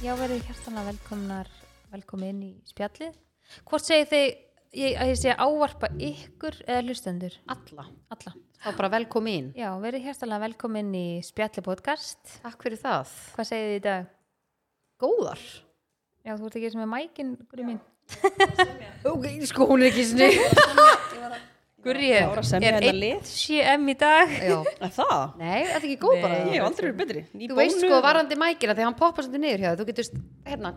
Já, verið hjartanlega velkomnar, velkomin inn í spjallið. Hvort segir þið ég, að ég sé ávarpa ykkur eða hlustendur? Alla. Alla. Þá bara velkomin. Já, verið hjartanlega velkomin í spjallið podcast. Takk fyrir það. Hvað segir þið í dag? Góðar. Já, þú ert ekki sem er mækin, Guri mín. Ok, sko hún er ekki sinni. Að semja er hérna einn lið. CM í dag. Já. Er það? Nei, þetta er ekki góð bara. Ég hef aldrei verið betri. Ný Þú veist sko varandi mækina þegar hann poppar svolítið niður hjá þér, þú getur, hérna,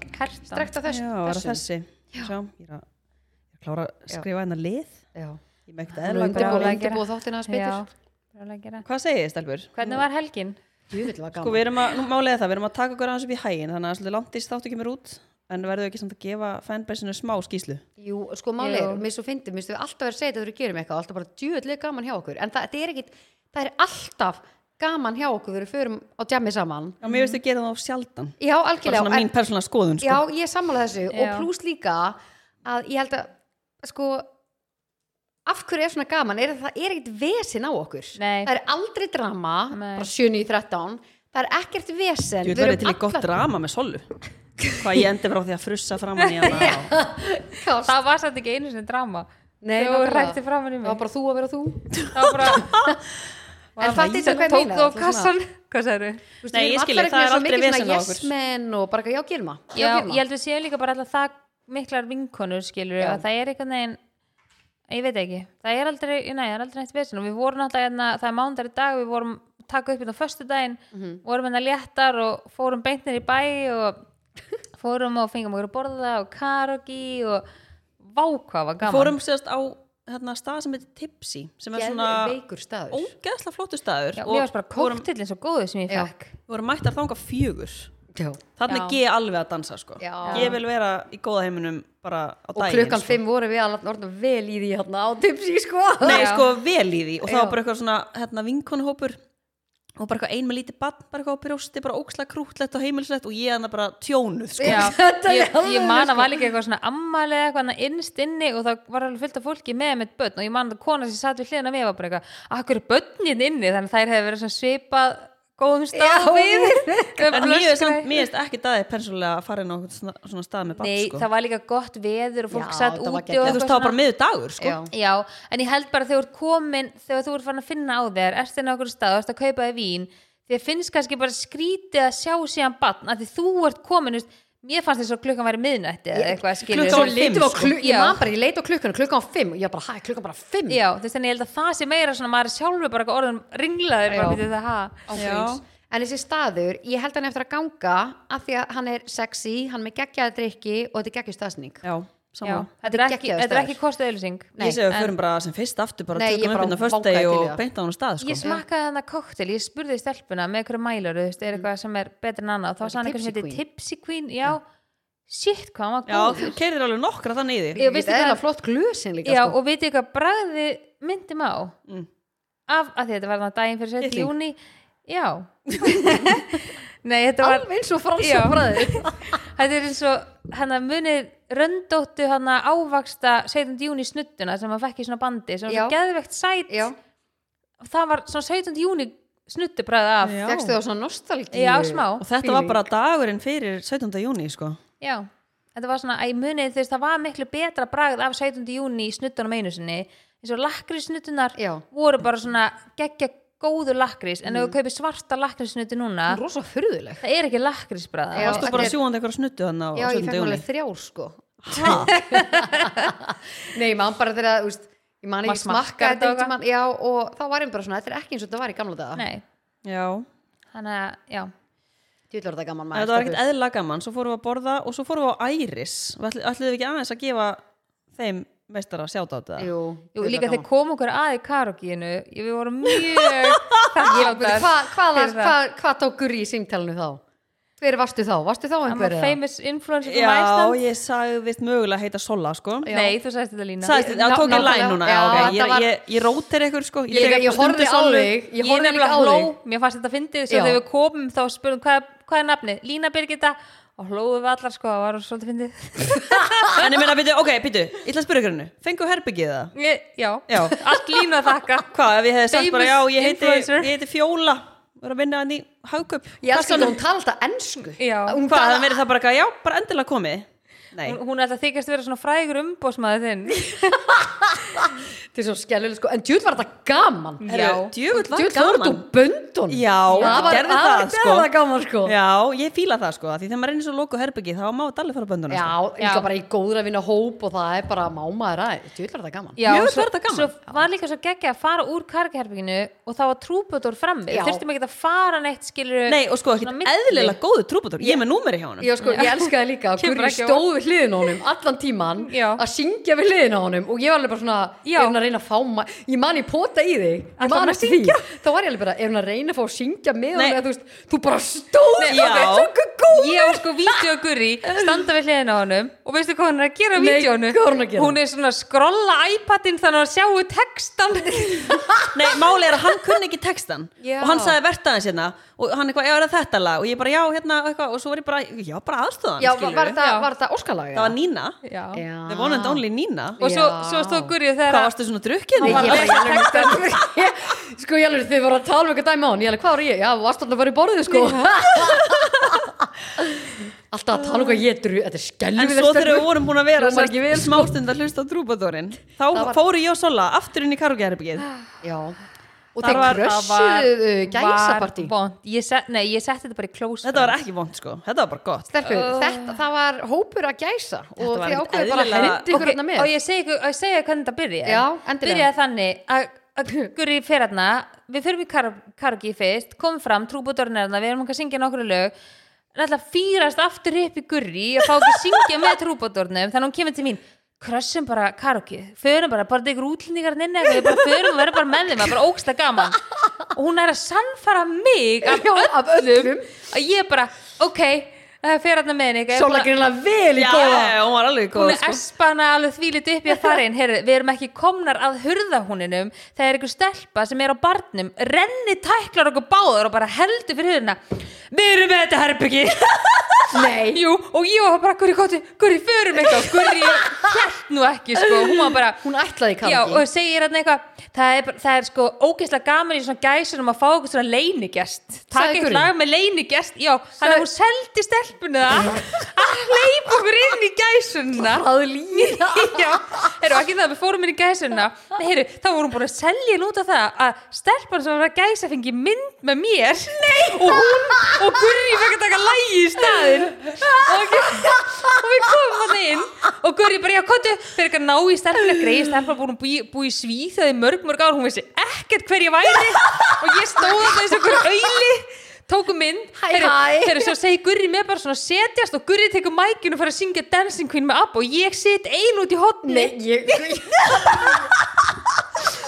strekt á þess, Já, var það þessi. Sjá, ég er að, ég er að klára að skrifa hennar lið. Já. Ég að gera. undirbúið þáttina að spytur. Hvað segir Stelbur? Hvernig var helgin? Jú, vil var Sko, við erum að, nú málega það, við erum að taka okkur aðeins upp í hægin, þannig að svolítið langt í þáttu kemur út, en verður ekki samt að gefa fanbase-inu smá skýslu. Jú, sko máli er, mér svo fyndið, mér stu alltaf verið að segja þetta þegar við gerum eitthvað, alltaf bara djúðlega gaman hjá okkur, en það, það er ekkit, það er alltaf gaman hjá okkur þegar við förum á djammi saman. Já, mér veist að gera það á sjaldan. Já, Bara algjörlega. svona en- mín persónulega skoðun, sko. Já, ég sammála þessu Já. og pluss líka að ég held að sko af hverju er svona gaman, er að það er ekkert vesin á okkur, Nei. það er aldrei drama Nei. bara 7 í 13 það er ekkert vesen Ég Við verður erum til í gott allar- drama með solu. Hvað ég endi frá því að frussa framan í hana. Það var satt ekki einu sinni drama. Nei, Þú nákvæmlega. rætti framan í það mig. var bara þú að vera þú Það var bara... En fattið þið hvað ég Tók meina, þú alltaf svona. kassan? Hvað þau? Þú Nei, ég skil, allar það er eitthvað aldrei vesen á okkur. yes men og bara eitthvað, já, gerum það Já, ég held að sé líka bara alltaf það miklar vinkonur skilur að það er einhvern veginn ég veit ekki, það er aldrei, nei, það er aldrei neitt vesen og við vorum alltaf, hérna, það er mándar í dag við vorum að taka upp hérna á föstu daginn Mhm. vorum hérna léttar og fórum beintir í bæ og fórum og fengum okkur að borða og karaoke og vákvað var gaman Fórum sérst á hérna, stað sem heitir Tipsy, sem er svona ógeðslega flottu staður. Já, og mér varst bara koktillin svo góðu sem ég fekk vorum mættar þanga fjögur. já. Þannig Já. er ég alveg að dansa, sko. Ég vil vera í góða heiminum bara á og daginn. klukkan sko. 5 voru við alveg orðin vel í því hérna á tipsi sko Nei, sko, vel í því. Og það Já. var bara eitthvað svona, hérna, vinkonuhópur og bara ein með lítið bann, bara eitthvað á brjósti, bara ókslega krútlegt og heimilslegt og ég hann bara tjónuð, sko. Já, ég, ég man sko. að var líka eitthvað svona ammali eða eitthvað innst inni og það var alveg fullt af fólki með með börn og ég man að kona sem satt við hliðina á mér var bara eitthvað, akkur er börnin inni þannig að þær hefur verið svona svipað góðum stað við En mér er samt, mér er ekki daðið persónulega að fara inn á svona, svona stað með bann, Nei, sko. það var líka gott veður og fólk Já, satt úti og Þú veist, það var bara miður dagur, sko. Já. Já, en ég held bara þegar þú ert komin þegar þú ert farin að finna á þér erst inn á okkur stað og ert að kaupa þér vín þér finnst kannski bara skrítið að sjá síðan bann að því þú ert komin just, mér fannst þess að klukkan væri miðnætti eða eitthvað skilur klukkan Svo var fimm, sko. klukkan, ég man bara, ég leit á klukkan klukkan á 5 og ég bara, hæ, klukkan bara 5 Já, þú veist, en ég held að það sé meira svona maður er sjálfur bara eitthvað orðin ringlaður bara við það ha? Já. En þessi staður, ég held hann eftir að ganga af því að hann er sexy, hann er með geggjaði drikki og þetta er geggjað staðsning Já, saman. þetta er Þetta er ekki, þetta er ekki kostu auðlýsing Nei, Ég segi að við förum bara sem fyrst aftur bara tökum upp bara hérna til í og það. beint á stað, sko. Ég smakkaði þannig koktel, ég spurði stelpuna með einhverju mælur, þú veist, er eitthvað sem er betur en annað og þá sann þetta eitthvað sem heitir Tipsy Queen, já, shit hvað hann var Já, góð þú keirir alveg nokkra þannig í því. Veist eða hvað- flott glösin líka Já, sko. og veitir hvað bragði myndum á Mm. af, að þetta var þannig daginn fyrir 7. Tittling. júni Já Nei, þetta var Alveg eins og frans Já. og bræði Þetta er eins og hann að munið röndóttu hann að ávaksta 17. júni snuttuna sem hann fekk í svona bandi sem var Já. svo geðvegt sæt Já, það var svona 17. júni snuttubræði af Já. fegstu það svona nostalgíu Já, smá. Og þetta var bara dagurinn fyrir 17. júni, sko. Já, þetta var svona, að ég munið þú veist, það var miklu betra bragð af 17. júni í snuttunum einu sinni eins og lakrísnuttunar Já. voru bara svona geggja góður lakrís en ef þú kaupir svarta lakrísnutti núna Rosa furðuleg það er ekki lakrísbræða Já. Varstu bara er- sjúandi eitthvað snuttu þannig á Já, ég 17. fekk alveg þrjár sko? Nei, mann bara þegar, þú veist Ég man Maður ekki smakka þetta þetta og man, Já, og þá var ég bara svona, þetta er ekki eins og þetta var í gamla daga Nei, Já. þannig að, já Djúll var þetta gaman maður þetta var ekkert eðla gaman, svo fórum við að borða og svo fórum við á Æris. Ætluðum við ekki aðeins að gefa þeim meistara sjátt á þetta? Jú, Jú, líka gaman. kom okkur að í karokíinu við vorum mjög Ég- Hvað hva, hva, hva tók Guri í símtælinu þá? Hver varstu þá? Varstu þá I'm a einhver? eða? famous influencer Já, Iceland ég sagðist mögulega heita Sola, sko. Nei, þú sagðist þetta lína Sagðist, já, tók ég læn núna, ég, var- ég, ég rótir ykkur, sko. Ég, líka, ég horfði á þig Ég Ég horfði líka nefnilega á hló, þig mér fannst þetta fyndið svo Já. þegar við komum þá spurðum hvað, hvað er nafnið, Lína Birgitta og hlóðum við allar sko, það var svolítið fyndið En ég meina, byrju, ok, byrju, ég ætla að spyrja ykkur hennu. Fengu herbyggið það? Ég- Já, Já. allt Línu að þakka Hvað, ef ég hefði sagt bara, já, ég heiti, ég heiti Fjóla vera að vinna hann í hagköp Ég elska ekki að hún tala alltaf ennsku Já. Hún Hvað, það verið það bara já, bara endilega komið hún, hún er alltaf þykjast vera svona frægur umbósmaður þinn. Þetta er svo skellur sko. En djúð var þetta gaman. Var Djúð var þetta böndun Já, það gerði það, sko. Það var gaman sko. Já, ég fíla það sko, því þegar maður reynir svo loku herbyggi þá má þetta alveg fara bönduna Já, sko. líka bara í góður að vinna hóp og það er bara mámaður að Djúð var þetta gaman. Svo, var þetta gaman. svo var líka svo geggja að fara úr kargaherbygginu og þá var trúbötor frammi. Þurftum ekki að fara neitt skilur Nei, og sko, ekki eðlilega góðu trúbútur Ég er með númeri hjá honum. Já, sko, ég elskaði líka. Að Kemur Við hliðin á honum allan tíman Já. að syngja við hliðin á honum og ég var alveg bara svona, Já. er hún að reyna að fá ég man ég pota í þig, ég man hún að eftir því syngja? þá var ég alveg bara, er hún að reyna að fá að syngja með eða þú veist, þú bara stóð Nei, það er svo góð Ég á sko vídeo Guri standa við hliðina á honum og veistu hvað hún er að gera á er hún? Hún er svona að skrolla iPadin þannig að sjáu textan Nei, máli er að hann kunni ekki textan Já. og hann sagði vertaðins hérna og hann eitthvað, já, er það þetta lag og ég bara, já, hérna, eitthvað og svo var ég bara, já, bara aðstöðan Já, var, var, þetta, Já. var þetta óskalag? Það var Nína, Já. Já. the one and only Nína Og svo, Já. svo stóð Guri og þegar Hvað varstu svona Hann ég var bara, ég alveg, ég, sko ég alveg, þið voru að tala um eitthvað dæmi á hann, ég alveg, hvað var ég? Já, varst alltaf að vera í borðið, sko. alltaf að tala um hvað ég dru, þetta er En skellur svo þegar við vorum búin að vera Hljómar ekki vel, sko. smástund að hlusta á trúbadórin þá var- fóru ég og Sola aftur inn í karugjarbyggið Já, og þeir var- krössuðu gæsapartí. vond ég set, Nei, ég setti þetta bara í close Þetta var ekki vond sko, þetta var bara gott. Stelpur, þetta, það var hópur að gæsa og var þið ákveðu bara að hendi ykkur hérna með. og ég og ég segi hvernig þetta byrja byrjaði þannig að, Guri fer hérna. Við förum í kar karaoke fyrst komum fram, trúbútorinn er hérna, við erum ekki að syngja nokkru lög. Alltaf fýrast aftur upp í Guri og fá ekki að syngja með trúbútornum þannig að hún kemur til mín krössum bara karaoke, förum bara, bara ykkur útlendingar inn við bara förum og verðum bara með þeim það er bara ógsta gaman og hún er að sannfara mig af Já, af öllum. að ég bara, ok það fer hérna með henni Sóla greinlega vel í góða. já, hún var alveg hún góð er sko. espana alveg þvílit upp í að fara inn. Heyrðu, við erum ekki komnar að hurðahúninum það er einhver stelpa sem er á barnum renni tæklar okkur báður og bara heldur fyrir hurðina. Við erum með þetta herbyggi Nei, Jú, og ég var bara, Guri, kóti, Guri, förum eitthvað. Guri, hlætt nú ekki, sko. Hún var bara, hún ætlaði í já, og segir hérna eitthvað það er, það er sko ógeðslega gaman í svona gæsunum að fá okkur svona leinigest taka Sagði eitt Guri? lag með leinigest já, hann er hún seldi stelpunni að hleypa okkur inn í gæsunna Það lína. já, heyrðu, ekki það, við fórum inn í gæsunna nei, heyrðu, þá vorum búin að selja út af það að stelpan sem var að gæsa fengi mynd með mér. Nei. og hún og Gurri fekk að taka lægi í staðin og, og við komum hann inn. Og Gurri bara, já, kontu fyrir ekki að ná í stelpunni greið, stelpan búin að búi, búi í svíð þegar mörg, mörg ár, hún vissi ekkert hver ég væri. Og ég stóð að þessu okkur auðli tóku mynd. Heyrðu, svo segi Gurri með bara svona setjast og Gurri tekur mækinu og fyrir að syngja Dancing Queen með Abba og ég sit ein út í hotni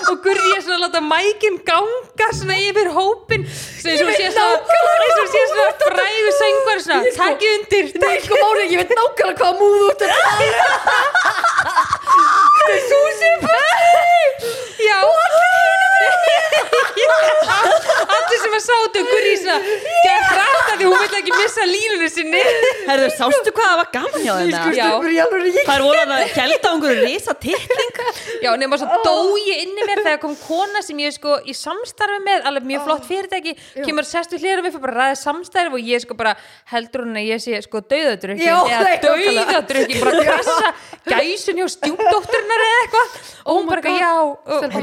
og Gurri er svona að láta mækin ganga svona yfir hópin svo eins og sé svona frægu söngvar svona sko- takki undir sko ég veit nákvæmlega hvað múð út Þetta er þú sem Já Allir sem að sátu svona Gæði frætt að því hún vil ekki missa línunni sinni. Herðu, sástu hvað það var gaman hjá ég ég Það er voru að held á einhverju risa titling? Já, nema svo dó ég inni mér þegar kom kona sem ég sko í samstarfi með alveg mjög flott fyrirtæki kemur sest við hlýra við fyrir bara ræða samstarfi og ég sko bara heldur hún að ég sé sko dauðadrukkin Já, eða nákvæmlega. dauðadrukkin bara krasa gæsun hjá stjúpdótturinnar eða eitthvað. Og Oh hún my bara já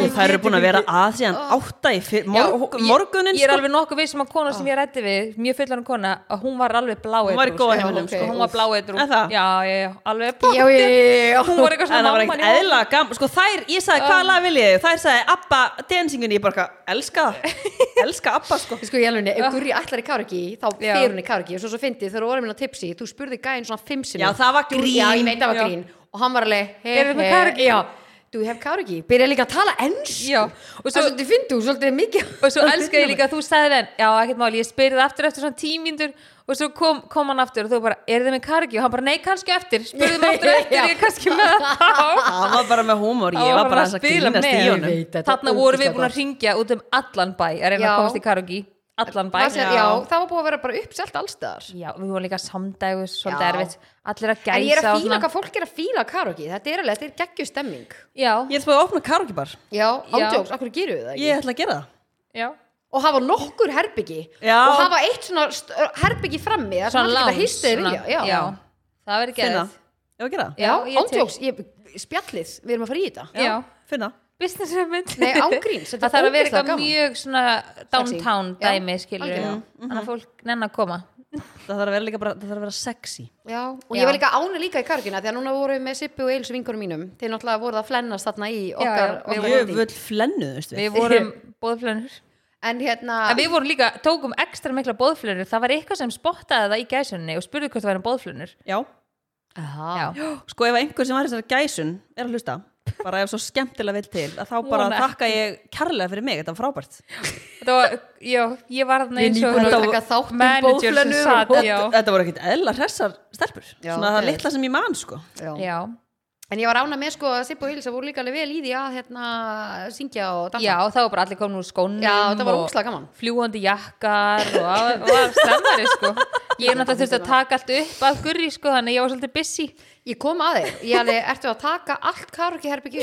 Ég það eru búin að vera að síðan átta í fyr, Já, morg, ég- morgunin Ég er sko. alveg nokkuð við sem að kona sem ég rætti við mjög fullan kona að hún var alveg blá Hún var í góða Já, heiminum ok. sko. hún var blá eitrú það? Já, já, alveg já. hún var eitthvað svona mamman eðla gaman Sko þær, ég sagði hvaða lag viljið þið Þær sagði Abba dansingunni Ég bara, eitthvað, elska það Elska Abba sko Sko ég alveg, ef Gurri ætlar í karaoke þá fer hún í karaoke og svo svo fyndið þegar þú vorum minna tipsi þú spurði gæinn svona fimm sinni Já, það var grín. Já, ég veit það var Já. grín og hann var alveg he, Eruð þið með karaoke? Já, do you have karaoke? Byrja líka að tala ennsku Já, og svo svo svolítið fyndu, svolítið mikið og svo elskaði ég líka að þú sagði þeim já, ekkert máli, ég spyrði aftur eftir svona tímíndur og svo kom, kom hann aftur og þú bara, er þið með kargi? og hann bara, nei, kannski eftir. Spurðum aftur eftir, ég er kannski með það. Það var bara með húmor Ég Hann var bara að spila með. þarna var vorum við búin að ringja út um allan bæ að reyna að komast í kargi allan bæ Það sem- Já, það var búið að vera bara uppselt allstaðar Já, við vorum líka samdægus, svolítið Já. erfitt allir að En ég er gæsa að fíla svona. hvað fólk er að fíla karaoke. Þetta er alveg, þetta er geggju stemming. Já, Ég er spáð að opna karaoke bar Já, Já. ándjóks, akkur gerum við það ekki? Ég ætla að gera það. Já. Og hafa nokkur herbyggi. Já. og hafa eitt svona herbyggi frammi það sem Svona eða svona- já, já, það verður gerð já, Já, ándjóks, ég, spjallið við erum að fara í þetta. Já. finna business hugmynd Nei, ángríns, þetta það þarf að vera eitthvað mjög svona downtown Já, dæmi skilur algjörlega. þannig að fólk nenn að koma. Það þarf að vera líka bara, það þarf að vera sexy. Já, og Já. ég var líka ána líka í kargina því að núna vorum við með Sippi og Eilsu vinkunum mínum. Þeir náttúrulega voru það að flennast þarna í okkar, já, okkar við hendi. völd flennuðust við við vorum bóðflönur en hérna en við vorum líka, tókum ekstra mikla bóðflönur það var eitthvað sem spottaði það í gæsunni og spurði hvort það væri bóðflönur já, Aha. já, sko ef einhver sem var þessari gæsun er að hlusta bara ef svo skemmtilega vil til að þá bara Vona. þakka ég kærlega fyrir mig, þetta var frábært. Þetta var, já, ég var þarna eins og nýbúin að Þetta taka þátt um manager sem bóðflennur sat, og- já, þetta voru ekkit eðla hressar stelpur. Já, svona það litla sem ég man sko. Já. já, En ég var ána með sko að Sippi og Eilsa voru líka alveg vel í því að hérna syngja og dansa. Já, það var bara allir komin úr skónum Já, þetta var og óslega gaman. fljúandi jakkar og það var stemmari sko ég náttúrulega þurfti að taka allt upp af gurri sko, þannig að ég var svolítið busy. Ég kom að þig, ég alveg, ertu að taka allt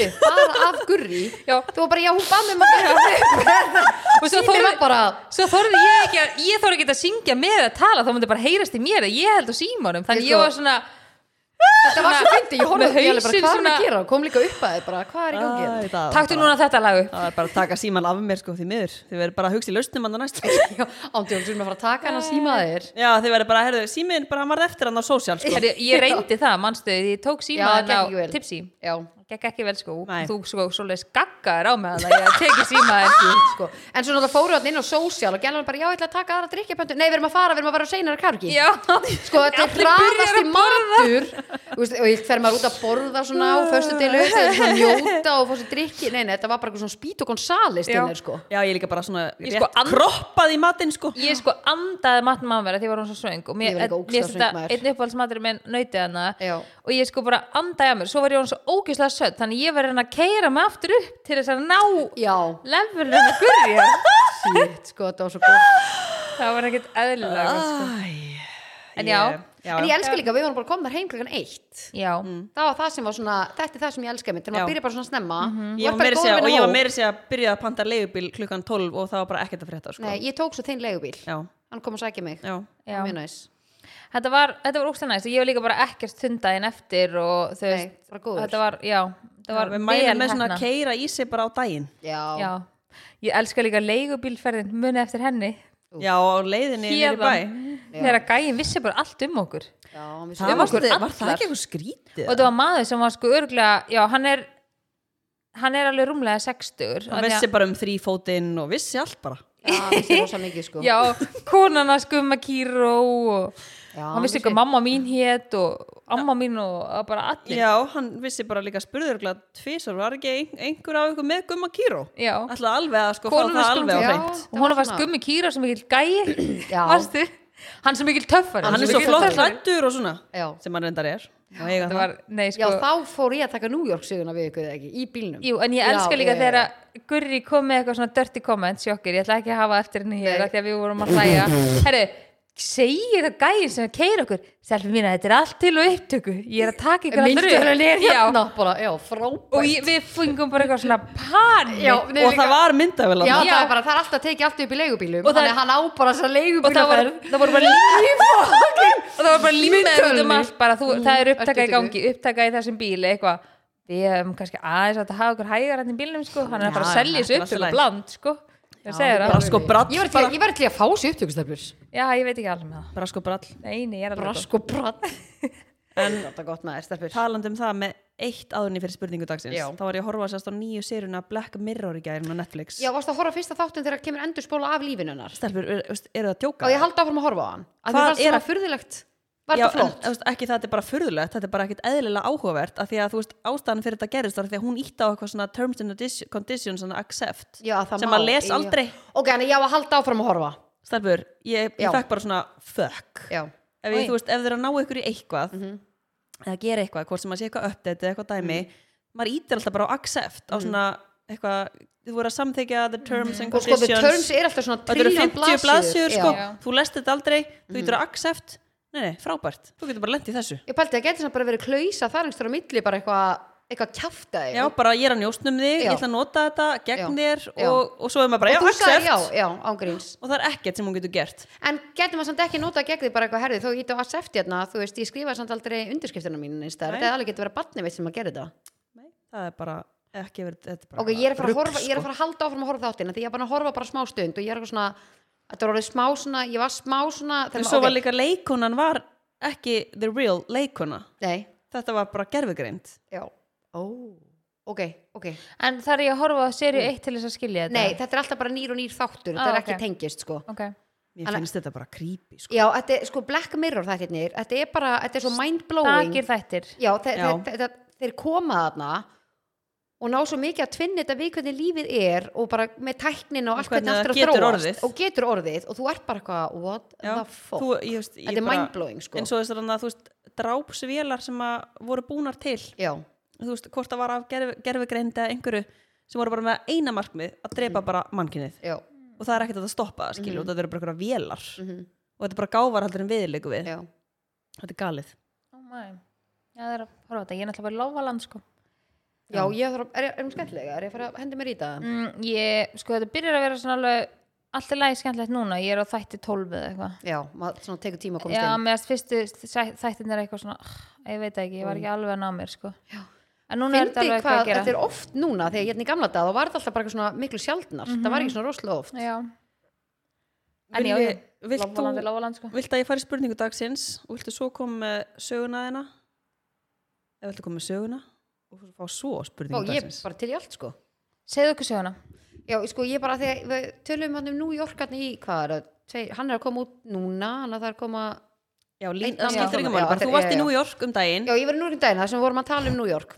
upp, bara af gurri? Já. Þú var bara, já, hún bað mér maður að og svo þorði bara. ég ekki að, ég þorði ekki að syngja með að tala, þá myndi bara heyrast í mér að ég held á símanum, þannig Ég ég sko- var svona Þetta var svo fyndi, ég horfði því alveg bara hvað er svona- að gera? Kom líka upp að þið bara, hvað er í gangi hérna? Var bara- núna þetta lag upp. Það er bara að taka síman af mér sko því miður. Þið verður bara að hugsa í lausnum hann næst. Sko. Já, ándjóðum sem að fara að taka hann að síma þér. Já þið verður bara, herðu, símin bara hann varð eftir hann á social sko. Ég reyndi það, mannstöði, ég tók gekk á tipsi Já, gekk ekki vel sko, Nei. þú sko svoleiðis gaggaður á með það. Ég teki símaðan sko. En svo náttúrulega fóru hann inn á social og gæla hann bara, já, ég ætla að taka aðra drikkjapöntu Nei, við erum að fara, við erum að vera á seinara kargi já, Sko, þetta er að borða. matur. Og ég fer maður út að borða svona á föstu deilu Þegar svona njóta og fá sér drikki Nei, nei, þetta var bara eitthvað svona spít og gonsalis Já. Sko. Já ég líka bara svona Ég rétt sko and- kroppað í matinn sko. Ég sko andaði mér að því var hún svo svöng og mér, finnst þetta maður. einn uppáhaldsmatur að mér sött þannig ég var að reyna að keira mig aftur upp til þess að ná levelinu að gurja shit, sko, þetta var svo góð það var ekkert eðlilega sko. En já. já, En ég elska líka, við varum bara komnar heim klukkan eitt. Já, Það var það sem var svona, þetta er það sem ég elska mig Þegar Já. maður byrja bara svona snemma. Mhm. Þú ég var að segja að og ég var meira að segja að byrja að panta leigubíl klukkan 12 og það var bara ekkert að frétta sko. Nei, ég tók svo þinn leigubíl. Já, Hann kom að sækja mig. Já, já. Mjög næs þetta var, þetta var ógstæð næst ég var líka bara ekkert þundaginn eftir og Nei, veist, bara góður. þetta var, já það var við mælum með svona heppnað. keira í sig bara á daginn. Já, já, ég elska líka leigubílferðin muni eftir henni. Já, á leiðinni í bæ. Þegar gæinn vissi bara allt um okkur. Já Um var, okkur var það allar. ekki eitthvað skrítið? Og þetta var maður sem var sko örglega já, hann er hann er alveg rúmlega 60 hann vissi bara um þrýfótinn og vissi allt bara. Já, séum rosa mikið sko. Já, konana skumma kýró og Já, hann vissi hvað mamma mín hét og amma mín og bara allir. Já, hann vissi bara líka spurðurgla tvisar, var ekki ein, einhver af ykkur með gumma kýró Já. ætlaði alveg að sko fá Konurnar það alveg á Já. hreint. Og hún var skummi kýró sem mikill gæi. Já. varstu? Hann sem mikill töffari. Hann er sem svo flott hlættur og svona Já. sem hann reyndar er. Og eiga Þetta það? var, nei Já, sko þá fór ég að taka New York siguna við ykkur eða ekki, í bílnum. Jú, en ég Já, elska líka já, já, þegar já. að Gurri kom með eitthvað svona dirty comment sjokkir, ég ætla ekki að hafa eftir henni hér því að við vorum að hlæja. Herru, segir það gæðin sem keir okkur Selfi mín, þetta er allt til og upptöku. Ég er að taka ykkur er Já, hérna? Bara, já, frábært. Og ég, við fengum bara eitthvað svona panik. Já, og það var myndavel það er bara, það er alltaf tekið allt upp í leigubílum Og Þannig að hann á bara þessa og það voru, leigubílaferð. það voru bara og það voru bara bara, þú, það er upptaka í gangi upptaka í þessum bíli, eitthvað. Við hefum kannski aðeins að hafa okkur hægar hann í bílnum sko, hann er bara að selja þessu upptöku bland sko, ég það bara sko brall Ég var til, ég var til að fá sér upptökustöflur já, ég veit ekki alveg með það. Bara sko brall nei, nei, ég er alveg Brask og bratt En er talandi um það með eitt áðurni fyrir spurningu dagsins Já. þá var ég að horfa sérst á nýju séruna Black Mirror í gærin á Netflix. Já, varst að horfa fyrsta þáttun þegar kemur endur spóla af lífinu hennar? Stelpur, er, eru það að djóka? Og ég haldi áfram að horfa á hann. Að Hvað Hvað er það að- furðilegt? Var Já, þetta flott? En, ekki það þetta er bara furðulegt, þetta er bara ekkit eðlilega áhugavert af því að þú veist, ástæðan fyrir þetta gerist var því að hún ítti á eitthvað svona terms and conditions and accept Já, sem að les já. aldrei. Ok, en ég á að halda áfram að horfa. Stelpur, ég, ég Já. fekk bara svona fuck. Já, ef ég, þú veist, ef þeir að ná ykkur í eitthvað Mhm. eða gera eitthvað, hvort sem að sé eitthvað update eða eitthvað dæmi, maður ítir alltaf bara á accept á svona eitthvað þú voru að samþykja the terms and og sko, the conditions. terms er alltaf svona og þetta eru trillion 50 blaðsjur sko, Já. þú lest þetta aldrei þú ítir á accept, nei nei, frábært. Þú getur bara lent í þessu. Ég pælti að geti samt bara verið klausa þar einhverjum á milli bara eitthvað eitthvað kjafta já, bara ég er að njóstnum þig, ég ætla að nota þetta gegn þér og, og svo er maður bara, já, þú accept. já, já, ángríns og það er ekkert sem hún getur gert. En getur maður samt ekki nota gegn því bara eitthvað herði þó ég ítti á accept hérna, þú veist, ég skrifaði samt aldrei undirskriftina mín eins Nei. þetta er alveg getur verið barni veit sem að gera þetta. Nei, það er bara ekki verið, þetta er bara ok, ég er að fara að horfa, ég er að sko. fara að halda áfram að horfa þáttina því ég er bara að horfa bara smá stund og ég er eitthvað svona þetta var orðið smá svona, ég var smá svona En svo var líka leikonan var ekki the real leikona nei, þetta var bara gerfugreind já, ó. Ok, ok, En þar er ég að horfa á serið 1 til þess að skilja þetta. Nei, þetta er alltaf bara nýr og nýr þáttur. Þetta Ah, er ekki ok. tengist, sko. Ok, mér Þannig- finnst þetta bara creepy sko. já, þetta er sko Black Mirror þættirnir þetta er bara, þetta er svo mind-blowing. stakir þættir. Já, þe Já. þe þe þeir koma þarna og ná svo mikið að tvinna þetta við hvernig lífið er og bara með tæknin og allt hvernig allt er að þróast orðið. og getur orðið og þú ert bara eitthvað what Já, the fuck? þú, ég, veist, ég þetta er bara- mindblowing sko. eins og þess að þú veist drápsvélar sem að voru búnar til. Já, þú veist, hvort það var af gerf, gerfugreind eða einhverju sem voru bara með eina markmið að drepa bara mannkinnið já, og það er ekkert að það stoppa það skilju og það eru bara einhverja vélar. Mhm, og þetta er bara gávar heldur en viðleiku við. Já. Þetta er galið. Oh my. Já, það er að horfa þetta, ég er náttúrulega bara í lofaland sko. Já, ég þarf, er, er hún skemmtilega, er ég að fara að hendi mér í það mm, ég, sko þetta byrjar að vera svona alveg allt er lægi skemmtilegt núna, ég er á þætti 12 eða eitthvað. Já, maður svona tekur tíma að komast Já, inn. meðast fyrstu þættin er eitthvað svona ah, ég veit ekki, ég var ekki alveg að ná mér sko. en núna er þetta Fyndi alveg eitthvað hvað, að gera. þetta er oft núna þegar ég er í gamla dag þá var þetta alltaf bara eitthvað svona miklu sjaldnar. Það var ekki svona rosalega oft. Já. En já, Vilji- já, vilt lofaland þú, lofaland sko. vilt að ég fari spurningu dagsins? Og viltu svo koma með söguna og fá svo spurningu ég er bara til í allt sko. Segðu okkur söguna. Já, sko, ég bara, þegar við tölum hann um New York hann í, hvað er það, tveir- hann er að koma út núna, hann er að það er að koma Já, lín, Einn það annan skiptir ekki máli, Já, bara þú er- varst já, í já. New York um daginn. Já, ég var í New York um daginn, það sem við vorum að tala um New York.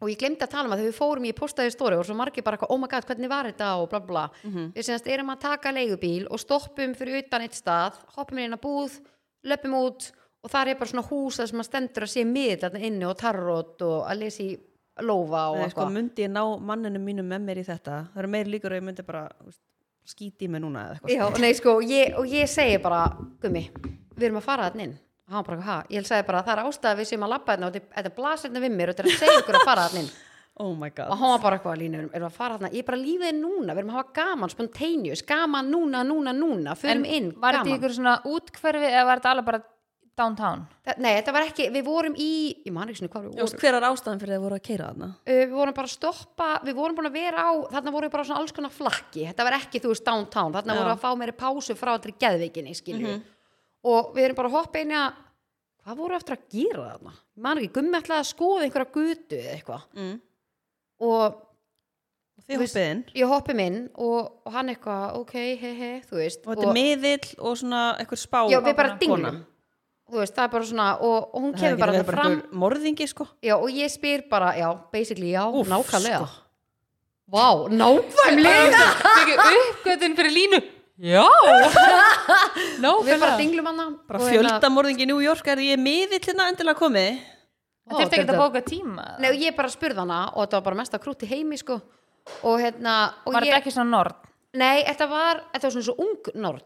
Og ég glemdi að tala um að þegar við fórum ég postaði stóri og svo margir bara, eitthvað, oh my god, hvernig var þetta? og bla bla Mhm. við semast erum að taka leigubíl og stoppum fyrir utan eitt stað, hoppum inn á búð löpum út og þar er bara svona hús þar sem að stendur að sé miðl þarna inni og tarrót og að lesa í lófa og sko, eitthvað. myndi ég ná manninu mínu með mér í þetta? Það eru meiri líkur og ég myndi bara skíti í mig núna eða eitthvað Já, og nei, sko, ég, og ég segi bara Gummi, við erum að fara þarna inn. Og hann bara, ha, ég segi bara, það er ástæða við sem að labba þarna og þetta- þetta blasir þarna við mér og þetta er að segja ykkur að fara þarna inn. Oh my god. Og hann var bara eitthvað erum við að fara þarna? Ég er bara lífið er núna, við erum að hafa gaman, spontaneous gaman núna, núna, núna, förum inn Var þetta í gaman, ykkur svona útkverfi eða var þetta alveg bara downtown? Þa- nei, þetta var ekki við vorum í, ég man ekki svona hvað við vorum. hver er ástæðan fyrir að þið voru að keira þarna? Uh, við vorum bara að stoppa, við vorum búin að vera á þarna voru bara svona alls konar flakki. Þetta var ekki, þú veist, downtown, þarna Já. voru að fá meiri pásu frá þetta geðveikinni, skilju. Og við erum bara að hoppa inn í að hvað voru eftir að gera þarna? Man ekki, gummi ætlaði að skoða einhverja gutu eða eitthvað. Mm. og þið hoppið inn? ég hoppum inn og, og hann eitthvað, ok, he he þú veist, og þetta er miðill og svona eitthvað spá já, við bara kona. Þú veist, það er bara svona og, og hún það kemur bara það bara fram morðingi sko. Já, og ég spyr bara, já, basically já, Úff, nákvæmlega. sko. vá, nákvæmlega. Fikk uppgötun fyrir línu. Já. Við bara dinglum hana bara hérna- fjöldamorðingi í New York er ég miðill hérna endilega komið? Það þurfti ekki að bóka tíma Nei, ég bara spurði hana og þetta var bara mesta krútt í heimi sko. Og hérna og Var ég, þetta ekki svona nord? nei, þetta var, þetta var svona svo ung nord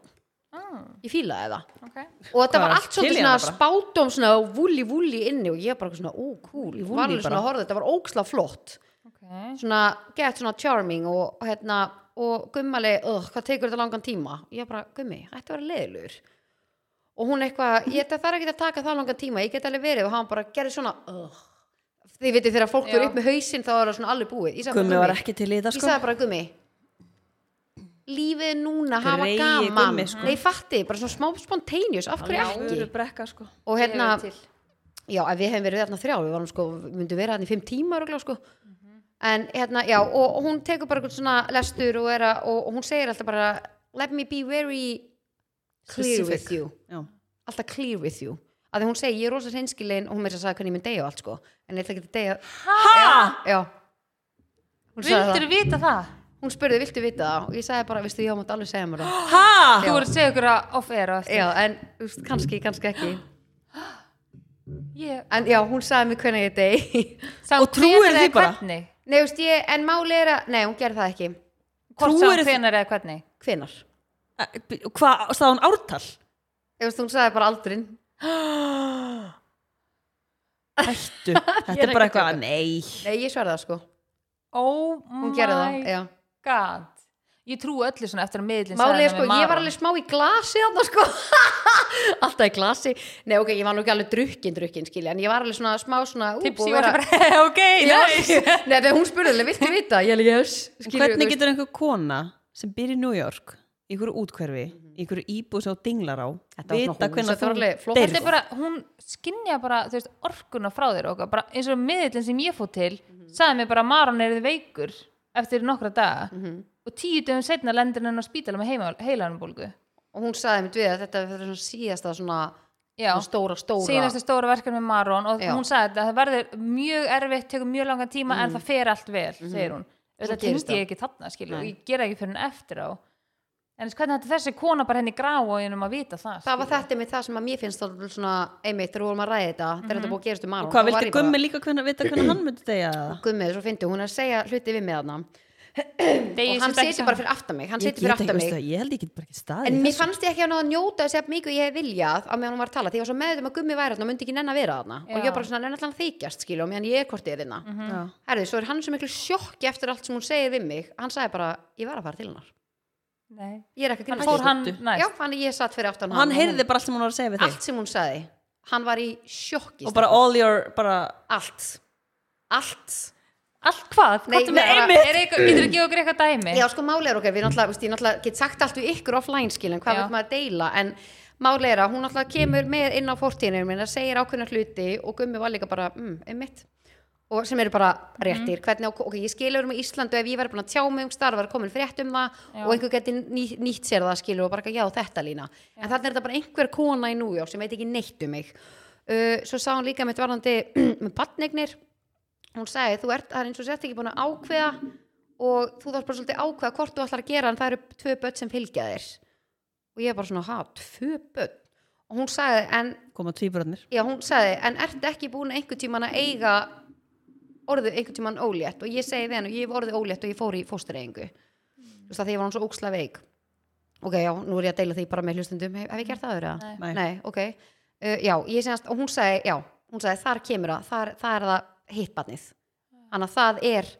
ég fílaði það. Okay. og þetta var allt svolítið svona spátum svona vúli vúli inni og ég bara svona, ó, cool. Ég var alveg svona að horfa, þetta. Var óksla flott. Okay. svona, gett svona charming og, hérna, og gummali uh, hvað tekur þetta langan tíma? Ég bara, gummi, þetta var leiðilegur. Og hún eitthvað, ég þetta þarf ekki að taka það langan tíma, ég get alveg verið. Og hann bara gerði svona uh. þið veitir þegar fólk Já. er upp með hausinn þá er það svona alveg búið. Ég Gummi var ekki til í ég sko. sagði bara gummi lífið núna, hafa Greyið gaman Gummi, sko. nei fatti, bara svona smá spontaneous af hverju ekki brekka sko og hérna, já, við hefum verið þarna þrjá við varum sko, við myndum vera þarna í fimm tíma örugglega, sko. en hérna, já og, og hún tekur bara svona lestur og, er að, og, og hún segir alltaf bara let me be very clear Specific. with you Já. alltaf clear with you að því hún segir, ég er rosa hreinskilin og hún með þess að sagði hvernig ég mynd deyja og allt sko en ég ætla ekki að deyja Ha? já það. Vildur vita það? Hún spurði, viltu vita það? Og ég sagði bara, vistu, já, mátt alveg segja mér það. Ha? Þú voru að segja ykkur að off-air og eftir já, en þú veist, kannski, kannski ekki. Ég en já, hún sagði mér hvernig ég dey Samt Og trúir hvenær því eða bara? Hvernig? nei, þú veist, ég, en máli er að nei, hún gerði það ekki. Hvort Trúirðu samt því- hvenar eða hvernig? hvenar, Hvað, stáð hún ártal? þú veist, hún sagði bara aldrin hættu. Þetta er er bara ekki að eitthvað, nei. Nei, ég sverða það sko, oh hún gerði það my já. God ég trú öllu svona eftir að miðlinn Málið er sko, ég var alveg smá í glasi þarna sko. Alltaf í glasi. Nei, ok, ég var nú ekki alveg drukkin, drukkin, skilja En ég var alveg svona smá svona ú, tips búið ég að var bara ok, nice. Nei, þegar hún spurði viltu vita? Ég alveg, yes. Skilurðu, hvernig getur einhver kona sem býr í New York í einhverju útkverfi, í einhverju íbúð sem þú dinglar á, vita hvernig þú þetta er bara, hún skinja bara þú veist, orkuna frá þér og bara eins og miðlinn sem ég fótt til sagði mér bara að Maron er veikur eftir nokkra daga. Mhm. og tíu dögum setna lendir hann á spítala með heilanbólgu Og hún sagði mér við að þetta var svona síðasta svona, svona stóra, stóra síðasta stóra verkefni með Maron. Og Já. hún sagði þetta, það verður mjög erfitt tekur mjög langan tíma en það fer allt vel segir hún, þetta Mhm. tengdi ég ekki þarna skilju, og ég gera ekki fyrir henni eftir á en hvernig þetta þessi kona bara henni grá og einum að vita það Það var þetta með það sem að mér finnst svona einmitt þegar við vorum að ræða þetta þegar þetta búið að gerast um og Maron hvað vildi ég bara- Gummi líka hvernig, vita hvernig hann myndi degja Gummi, svo fyndi, hún er að segja hluti við mig þarna. Degi og hann ekki situr bara fyrir aftan mig hann situr fyrir aftan mig. ég held ég get bara ekki staðið En mér fannst ég ekki að ná að njóta þess að mikið ég hef viljað á meðan hún var að tala því ég var svo meðum að gummi væri þarna og myndi ekki nenn að vera þarna. Og ég var bara svona nenn allan að þykjast skilja og meðan ég er kortið þarna. Já. Herði, svo er hann svo miklu sjokki eftir allt sem hún segir við mig. Hann sagði bara, ég var að fara til hennar Nei. ég er að Já, hann ég satt fyrir aftan og hann. heyrði bara allt sem hún var að segja við þig. Allt sem hún sagði. Hann var í sjokki og bara all your bara, allt. Allt. Allt hvað, Nei, með- bara- er eitthvað, getur þú ekki okkur eitthvað dæmi? Já, sko máli er okkar, við náttúrulega, veist, ég náttúrulega get sagt allt við ykkur offline skilin, hvað vil maður deila en máli er að hún náttúrulega kemur með inn á fortíðinu minna, segir ákveðna hluti og gummi var líka bara, mm, einmitt og sem eru bara réttir. Mhm. hvernig, ok, ég skilur um Íslandu ef ég verið búin að tjá mig um starf, var komin frétt um það Já. og einhver geti ný, nýtt sér það skilur og bara, já, þetta lína. En þannig er þetta bara einhver kona í New York sem veit ekki neitt um mig. Uh, svo sá hún líka með varðandi með badnegnir hún sagði, þú ert, það er eins og sett ekki búin að ákveða og þú þarf bara svolítið ákveða hvort þú ætlar að gera en það eru tvö börn sem fylgja þér. Og ég er bara svona, ha, tvö börn? Og hún sagði, en, já, hún sagði en ertu ekki búin einhvern tíman að eiga orðið einhvern tíman ólétt og ég segi við henni, ég hef orðið ólétt og ég fór í fóstureyingu þú veist að því ég var hann svo óksla veik ok, já, nú er ég að deila því bara með hlustundum hef, hef ég gert það öðru? Nei. Nei. ok uh, já, ég segast, og hún sagði, já hún sagði, þar kemur það, þar, það er það hittbarnið, þannig að það er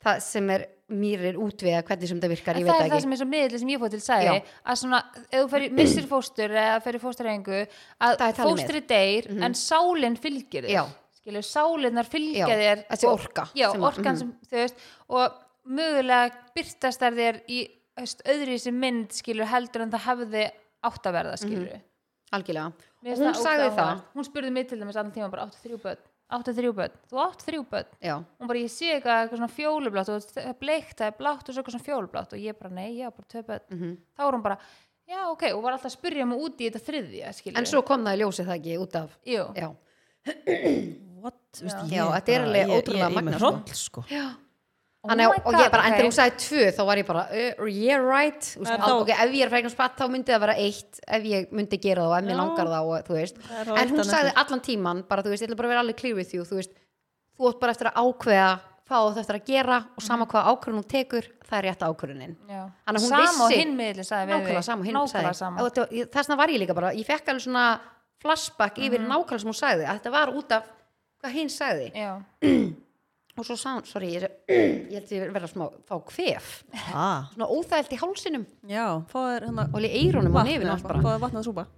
það sem er mér er útviða hvernig sem það virkar, En ég það veit er það ekki sem er svo miðli sem ég fótt til sagði Já. að svona, ef þú fyrir, missir fóstur eða fyrir fóstureyingu að Það er fóstri deyr en sálinn fylgir þér Já. Skilur, sálinnar fylgja Já, þér þessi orka já, sem orkan sem þau veist og mögulega byrtast þær þér í öðru sem mynd skilur heldur en það hefði átt að verða skilur. Mm algjörlega, og hún sagði það. hún spurði mig til dæmis allan tíma bara áttu þrjú börn? Áttu þrjú börn, þú átt þrjú börn? Já, hún bara, ég sé eitthvað, eitthvað svona fjólublátt og það er bleikt, það er blátt og svo eitthvað svona fjólublátt. Og ég bara, nei, já, bara tvö börn. Mhm. þá er hún bara, já, ok, og var alltaf að spyrja mig út í þetta þriðja, skilur. En svo kom það í ljósi það ekki út af Jú, já, What? Vist, Já, þetta er alveg ótrúlega magnað, hroll sko. Oh og ég bara, en ok. þegar hún sagði tvö þá var ég bara, uh, yeah right. Þú veist, Það er þá- ok, ef ég er fræknum spatt þá myndi það vera eitt ef ég myndi gera það og ef mér Já. langar það og Það en hún eftir. allan tíman, bara þú veist, ég ætla bara að vera alveg clear with you. Þú veist, þú átt bara eftir að ákveða hvað þú eftir að gera og sama hvað ákvörðun hún tekur, það er rétt ákvörðunin. Já. Þannig að hún Sama og vissi- hinn miðli sagði við nákvæmlega sama. Og þetta- ég- þess vegna var ég líka bara, ég fekk alveg svona flashback yfir nákvæmlega sem hún sagði að þetta var út af hvað hinn sagði. Já, og svo sá hún, sorry, ég, ég held ég verða smá, fá kvef. Ah, svona óþægilt í hálsinum. Já, fáður hérna og í eyrunum og nefinu Fáður vatnað súpa.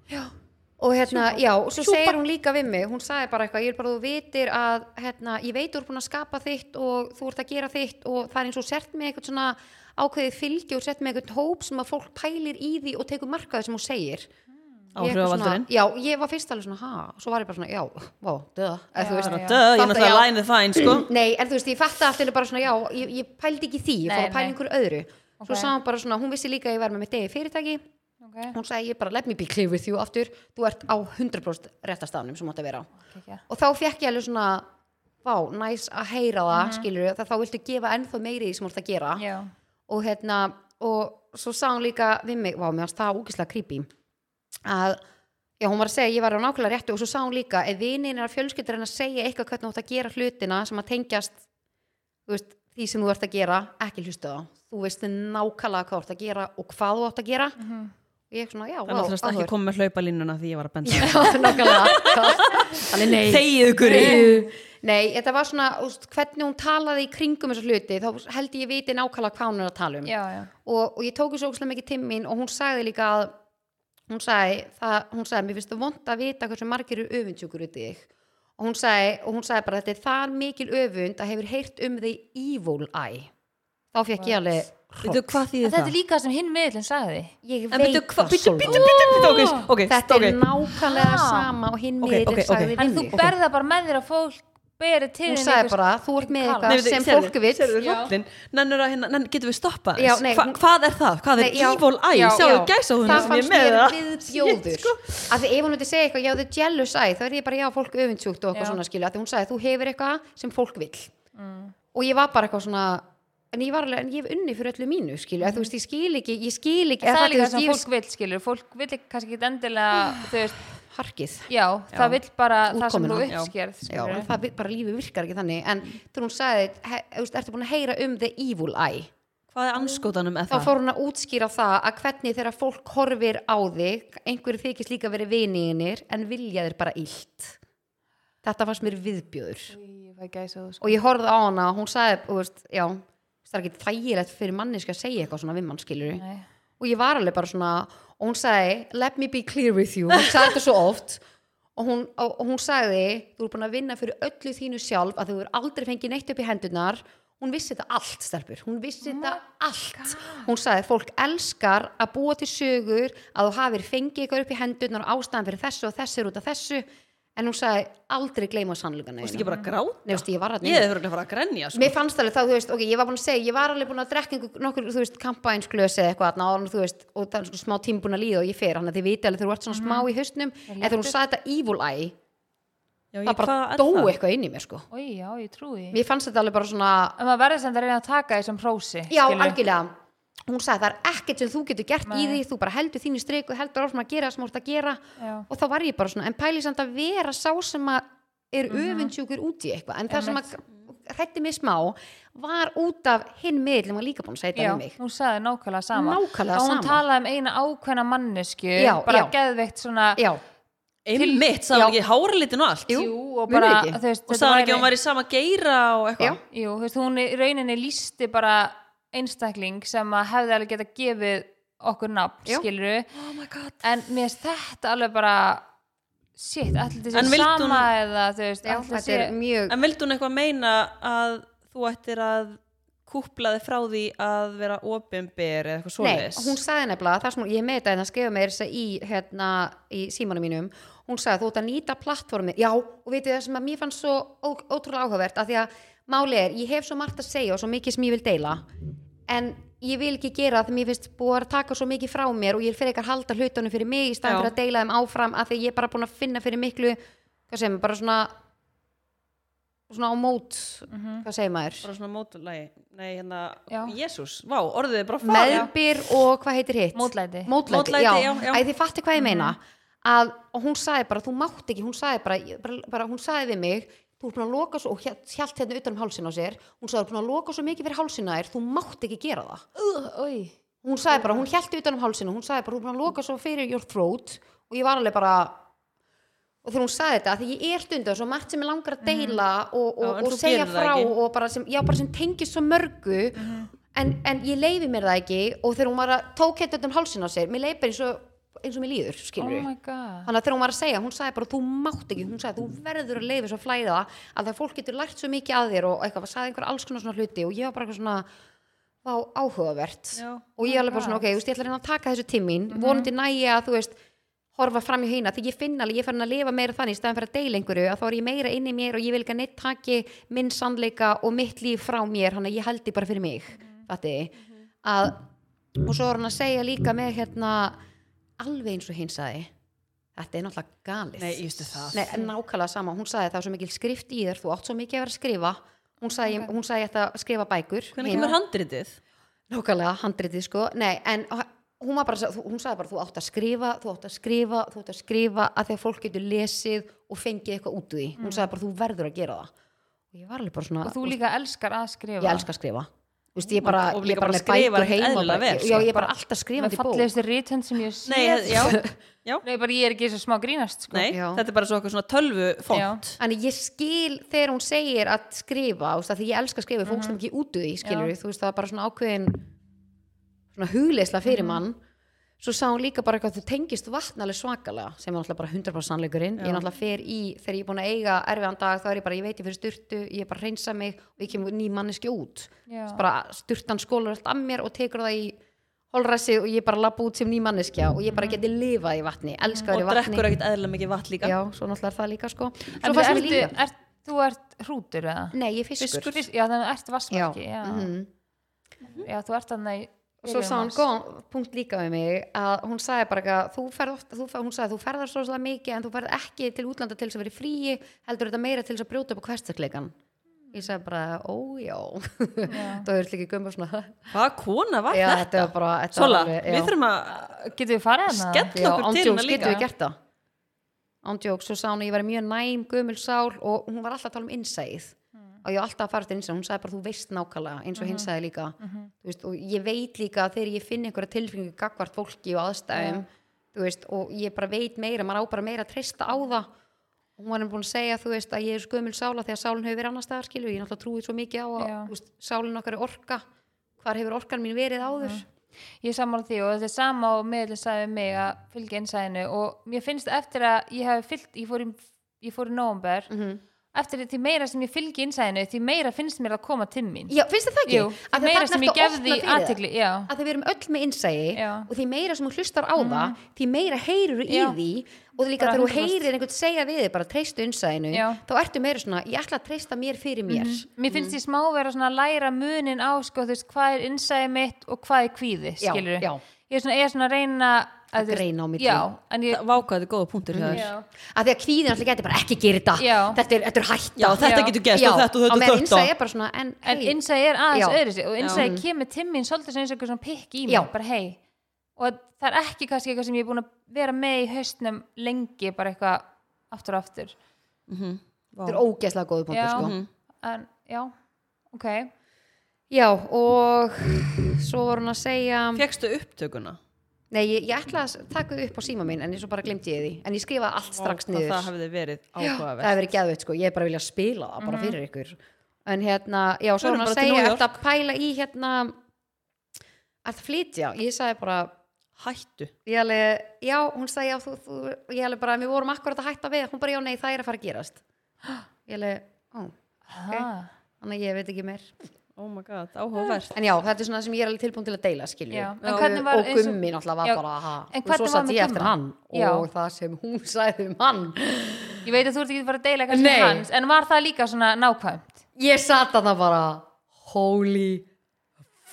Og hérna, já, og svo segir hún líka við mig hún sagði bara eitthvað, ég er bara, þú vitir að hérna, ég veit þú er búin að skapa þitt og þú ert að gera þitt og það er eins og sért með eitthvað svona ákveðið fylgi og sért með eitthvað hóp sem að fólk pælir í því og tekur markaði sem hún segir. eitthvað Áhrifavaldurinn? Já, ég var fyrst alveg svona, ha, svo var ég bara svona, já, vá, döða eða þú Já, veist, já. Döð, ég náttúrulega lænið fæn sko. Nei, en þú veist, ég fatta allt einu bara svona, já, ég, ég pældi ekki því, ég fór að pæla einhverju öðru. Svo Ok. sá hún bara svona, hún vissi líka að ég var með mitt degi fyrirtæki, ok, hún sagði ég bara, let me be clear with you aftur, þú ert á 100% réttastafnum sem átt að vera á. ok, ok. Og þá fekk ég alveg svona, vá, næs að heyra það, mm skilur að. Já, hún var að segja, ég var á nákvæmlega réttu og svo sá hún líka, ef vinin er að fjölskyldur en að segja eitthvað hvernig þú átt að gera hlutina sem að tengjast veist, því sem þú ert að gera, ekki hlusta þá þú veist nákvæmlega hvað þú ert að gera og hvað þú átt að gera. Og ég svona, já, Þannig að það ekki komið með hlaupalínuna því ég var að benda Þannig nei. Þegið ykkur. Í Nei, þetta var svona, úst, hvernig hún talaði í kringum þessu hluti, þá held ég viti nákvæmlega hvað hún er að tala um. Já, já, og, og ég tók þessu ógustlega mikið til mín og hún sagði líka að hún sagði, það, hún sagði, mér finnst það vond að vita hversu margir eru öfundsjúkur út í þig og hún sagði, og hún sagði bara þetta er það mikil öfund að hefur heyrt um því evil eye þá fekk ég alveg þetta það? er líka sem hinn miðlinn sagði ég veit það ok, þetta ok. er nákvæmlega sama og hinn ok. sagði en þú berða bara með þér að fólk beri til hún sagði bara, þú ert með eitthvað Nei, sem fólk hrollinn? Nennir að hérna, nenn, getum við stoppað Já, aðeins? nei, Hva, hvað er það? Hvað er Nei, já, evil eye? Já, gæsa hún það sem ég er með mér það viðbjóður sko. af því ef hún myndi segja eitthvað, já þau jealous eye þá er ég bara, já fólk öfundsjúkt og eitthvað svona skilja af því hún sagði, þú hefur eitthvað sem fólk vill Mm. og ég var bara eitthvað svona en ég var alveg, en ég hef unni fyrir öllu mínu skilju, mm. þú veist, ég skil ekki, ég skil ekki það er líka þú sem fólk vill skilur fólk vill ekki- kannski ekki endilega þú veist, harkið já, það vill bara það sem Útkomuna. þú Já. uppskerð Já, en það vi- bara lífi virkar ekki þannig en þegar hún sagði, ertu búin að heyra um the evil eye Hvað er anskotanum með þá það? fór hún að útskýra það að hvernig þegar fólk horfir á þig einhverju þykist líka verið viniðinir en vilja þér bara illt þetta fannst mér viðbjöður sko. og ég horfði á hana og hún sagði, veist, já það er ekki þægilegt fyrir manneski að segja eitthvað svona við mann skilur Nei. og ég var alveg bara svona og hún sagði, let me be clear with you. Hún sagði þetta svo oft og hún, og, og hún sagði, þú er búin að vinna fyrir öllu þínu sjálf að þú er aldrei fengið neitt upp í hendurnar. Hún vissi þetta allt, stelpur, hún vissi þetta allt, hún sagði fólk elskar að búa til sögur að þú hafir fengið eitthvað upp í hendurnar og ástæðan fyrir þessu og þessu er út af þessu en hún sagði aldrei gleyma sannleikana Þú veist ekki bara að gráta? Nei, ég var þarna Ég inni. hefur að fara að grenja sko. Mér fannst alveg þá, þú veist, ok, ég var búin að segja, ég var alveg búin að drekka nokkur, þú veist, kampænsglösi eða eitthvað, þarna, og, þú veist, og það er svona smá tíma búin að líða og ég fer, hann að þið viti alveg þú ert svona smá í haustnum, en þegar hún sagði þetta evil eye, Já, ég, það bara hvað dó það? eitthvað inn í mér, sko. Oj, já, ég trúi. Mér fannst þetta alveg bara svona, sem það sem hún sagði það er ekkert sem þú getur gert í Nei. því, þú bara heldur þínu strik og heldur áfram að gera það sem þú ert að gera. Já. og þá var ég bara svona, en pæli samt að vera sá sem að er mm öfundsjúkur út í eitthvað, en það sem að hrætti mig smá var út af hinn miðl, maður líka búin að segja þetta um mig. hún sagði nákvæmlega sama. Nákvæmlega og hún sama. talaði um eina ákveðna mannesku Já, bara já. geðveikt svona Já, Einmitt, sagði hún ekki háralitin og allt? Jú, og bara ekki? þú veist, Og þetta sagði hún væri- ekki að hún var í sama geira og eitthvað? Jú, þú veist, hún í rauninni lísti bara einstakling sem að hefði alveg geta gefið okkur nafn, skiluru Oh en mér finnst þetta alveg bara shit, allir vildi sama hún- eða þú veist, já sé er mjög En vildi hún eitthvað meina að þú ættir að kúpla þig frá því að vera opinber eða eitthvað Nei, svoleiðis? hún sagði nefnilega, það sem hún, ég með þetta en að skrifa mér þess að í, hérna, í símanum mínum. Hún sagði þú ert að nýta plattformi já, og veitir það sem að mér fannst svo ó, ótrúlega áhugavert, af því að máli er ég hef svo margt að segja og svo mikið sem ég vil deila en ég vil ekki gera það því mér finnst búið að taka svo mikið frá mér og ég fyrir ekki að halda hlutunum fyrir mig í staðan fyrir að deila þeim áfram af því ég er bara búin að finna fyrir miklu hvað segir maður, bara svona svona á mót hvað segir maður? Bara svona mótulagi Nei, hérna, Já. Jésús, vá, orðið er bara fara meðbyr og hvað heitir hitt? mótlæti. Mótlæti, Mótlæti, já, já, já. Æ, þið fatti hvað ég meina. Að, og hún sagði bara, þú mátt ekki hún sagði bara, bara, bara hún sagði við mig þú er búin að loka svo, og hjælt hérna utan um hálsin á sér, hún sagði, þú er búin að loka svo mikið fyrir hálsina þér, þú mátt ekki gera það. Uh, hún sagði bara, hún hjælt utan um hálsina hún sagði bara, þú er búin að loka svo fyrir your throat. Og ég var alveg bara og þegar hún sagði þetta, því ég er stundu svo margt sem ég langar að deila og, Já, og, og þú segja gerir það frá og bara sem, já, bara sem tengist svo mörgu. En, en ég leifi mér það ekki. Og þegar hún var að tók hérna um hálsin á sér mér leiði bara eins og, eins og mér líður oh skilur god. Þannig að þegar hún var að segja, hún sagði bara þú mátt ekki, hún sagði þú verður að leiði svo flæða að það fólk getur lært svo mikið að þér og eitthvað, sagði einhver alls konar svona hluti og ég var bara eitthvað svona á, áhugavert. Já. og ég alveg bara svona, ok, þú veist, ég ætla að reyna að taka þessu tímin vonandi næja að þú veist horfa fram í hýna, því ég finn alveg, ég fann að lifa meira þannig í staðan fyrir að deila einhverju, að þá er ég meira inn í mér og ég vil ekki að neitt taki minn sannleika og mitt líf frá mér, hann að ég held því bara fyrir mig. Fatti, að og svo er hann að segja líka með hérna alveg eins og hinn sagði þetta er náttúrulega galið. Nei, ég veistu það. Nei, en nákvæmlega sama, hún sagði það er svo mikil skrift í þér, þú átt svo mikið að vera að skrifa. Hún sagði, hún sagði ég ætti að skrifa bækur. Hvernig kemur handritið? nákvæmlega handritið sko. Nei, en hún, var bara, þú- hún sagði bara þú átt að skrifa, þú átt að skrifa þú átt að skrifa að því að fólk getur lesið og fengið eitthvað út úr því. Hún sagði bara þú verður að gera það. Og ég var alveg bara svona og þú líka elskar að skrifa? Ég elska að skrifa Þú veist, ég bara, Og ég bara bara með bækur heima bara, vel, já, sko. ég er bara alltaf með skrifandi bók. fallegustu rítönd sem ég sé Nei, já, já, Nei, bara ég er ekki svo smá grínast sko. nei, þetta er bara svona tölvu font. En ég skil þegar hún segir að skrifa, þú veist, því ég elska að skrifa fólk sem ekki út úr því, skilur Já. þú veist, það er bara svona ákveðin svona hugleisla fyrir mann svo sá hún líka bara eitthvað að þú tengist vatn alveg svakalega, sem er náttúrulega bara 100% sannleikurinn, ég náttúrulega fer í þegar ég er búin að eiga erfiðan dag, þá er ég bara, ég veit ég fyrir styrtu ég er bara að reynsa mig og ég kemur ný manneski út. Bara styrtan skólar allt af mér og tekur það í holræsi og ég bara lappa út sem ný manneskja og ég bara geti lifað í vatni, elskað og í vatni drekkur ekkert eðlilega mikið vatn líka. Já, svo náttúrulega er það líka sko. En líka ert, þú ert hrútur eða? nei, ég er fiskur, Fisk- Já, já, já. mhm. já, þú ert þannig og svo sá hún góðan punkt líka við mig að hún sagði bara eitthvað þú ferð ofta, þú, fer- hún sagði þú ferðar svo svolítið mikið en þú ferð ekki til útlanda til þess að vera í fríi heldur þetta meira til þess að brjóta upp á hverstakleikan ég sagði bara, ójá það er líka gömur svona Hvað kona var já, þetta? þetta? var bara þetta Sola, var alveg- við þurfum að Getur við farið hana? skella já, okkur til hana líka við gert það. Ándjóks, svo sá hún að ég væri mjög næm gömul sál og hún var alltaf að tala um innsæð og ég var alltaf að fara til innsæð hún sagði bara þú veist nákvæmlega eins og hinn sagði líka. Þú veist, og ég veit líka að þegar ég finn einhverja tilfinningu gagvart fólki og aðstæðum veist, og ég bara veit meira maður á bara meira að treysta á það. Og hún var búin að segja þú veist, að ég er skömmul sála þegar sálinn hefur verið annar staðar skilu ég náttúrulega trúið svo mikið á að sálinn okkar er orka. Hvar hefur orkan mín verið áður? Ég er sammála því og þetta er sama og meðlega sagði við mig að fylgja innsæðinu. Og mér finnst eftir að ég hef fylgt, ég fór í, ég í nóvember Mhm. Eftir því meira sem ég fylgi innsæðinu því meira finnst mér að koma til mín Já, finnst þið það ekki? Jú, því því meira sem ég gefði aðtegli að þið verum öll með innsæi Já. Mhm. og því meira sem þú hlustar á það því meira heyrur í Já. því og líka þegar þú 100%. heyrir einhvern segja við þig bara treystu innsæinu Já. þá ertu meira svona, ég ætla að treysta mér fyrir mér mér finnst ég smá vera svona að læra munin á sko, veist, hvað er innsæði mitt og hvað er kvíði, ég er svona, ég er svona að greina á milli. já, en ég, Vákaði góða punktur hjá þér. Já, að því að kvíðin alltaf getur bara ekki gera þetta. Já. þetta er, þetta er hætta. Já, þetta Já. getur gerst Já, og þetta og þetta og þetta innsæi er bara svona en, en hey, innsæði er aðeins öðru sig og innsæði kemur til mín svolítið sem eins og eitthvað svona pikk í mig, Já. bara hei og það er ekki kannski eitthvað sem ég er búin að vera með í haustnum lengi bara eitthvað aftur og aftur. Þetta er ógeðslega góðu punktur já, sko. en já, ok. Já, og svo var hún að segja Fjekkstu upptökuna? Nei, ég, ég ætla að taka þau upp á síma minn en ég svo bara glemdi ég því, en ég skrifaði allt strax niður. það hefði verið það áhugavert hefur verið geðveitt sko, ég er bara að vilja spila það bara fyrir ykkur. En hérna, já, svo hún að segja eftir að pæla í hérna að flytja, ég sagði bara Hættu. ég alveg, já, hún sagði já, þú, þú, ég alveg bara, við vorum akkurat að hætta við. Hún bara, já, nei, það er að fara að gerast. Ég alveg, ó, ah. þannig ég veit ekki meir Oh my god, áhugavert. En já, þetta er svona sem ég er alveg tilbúin til að deila skilju, Já, en hvernig var og eins og- gummi náttúrulega var Já, bara, ha, en og svo satt ég eftir hann Já. og það sem hún sagði um hann. Ég veit að þú ert ekki fara að deila Nei. með hans en var það líka svona nákvæmt? Ég satt að það bara holy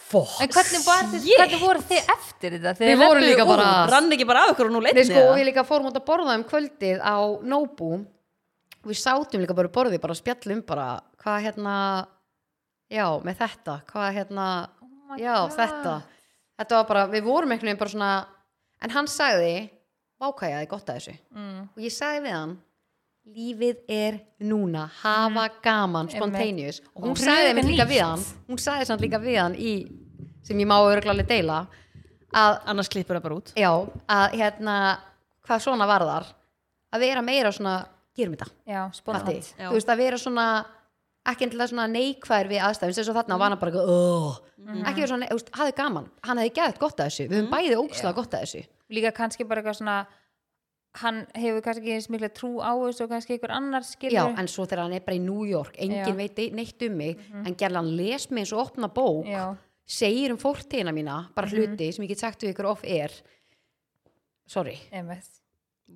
fuck en hvernig, var þið, hvernig voru þið eftir þetta? Við vorum löbbuðu líka bara- Rann ekki bara af ykkur og nú Nei, leitni sko, við líka fórum út að borða um kvöldið á Nóbú. Við sátum líka bara borðið bara að spjallum bara hvað hérna já, með þetta, hvað hérna Oh já, God. þetta. Þetta var bara, við vorum einhvern veginn bara svona en hann sagði, vákæjaði gott að þessu. Mm. og ég sagði við hann lífið er núna hafa gaman, spontaneous. Og hún sagði mér líka við hann hún sagði samt líka við hann í sem ég má örglálega deila að Annars klippur það bara út. Já, að hérna hvað svona varðar að vera meira svona, gerum spontant. Já. þú veist að vera svona ekki endilega svona neikvæður við aðstæðum sem svo þarna var hann bara eitthvað, "Ugh." ekki vera svona, veist, hafði gaman. Hann hefði gæðið gott að þessu, við höfum bæði ógslag gott að þessu. Líka kannski bara eitthvað svona hann hefur kannski ekki eins mikla trú á þessu og kannski einhver annar Já, skilur en svo þegar hann er bara í New York enginn Já. Mhm. veit neitt um mig en gerðan hann les mig eins og opna bók já, segir um fórtíðina mína, bara Mhm. hluti sem ég get sagt við ykkur off air. Sorry. Einmitt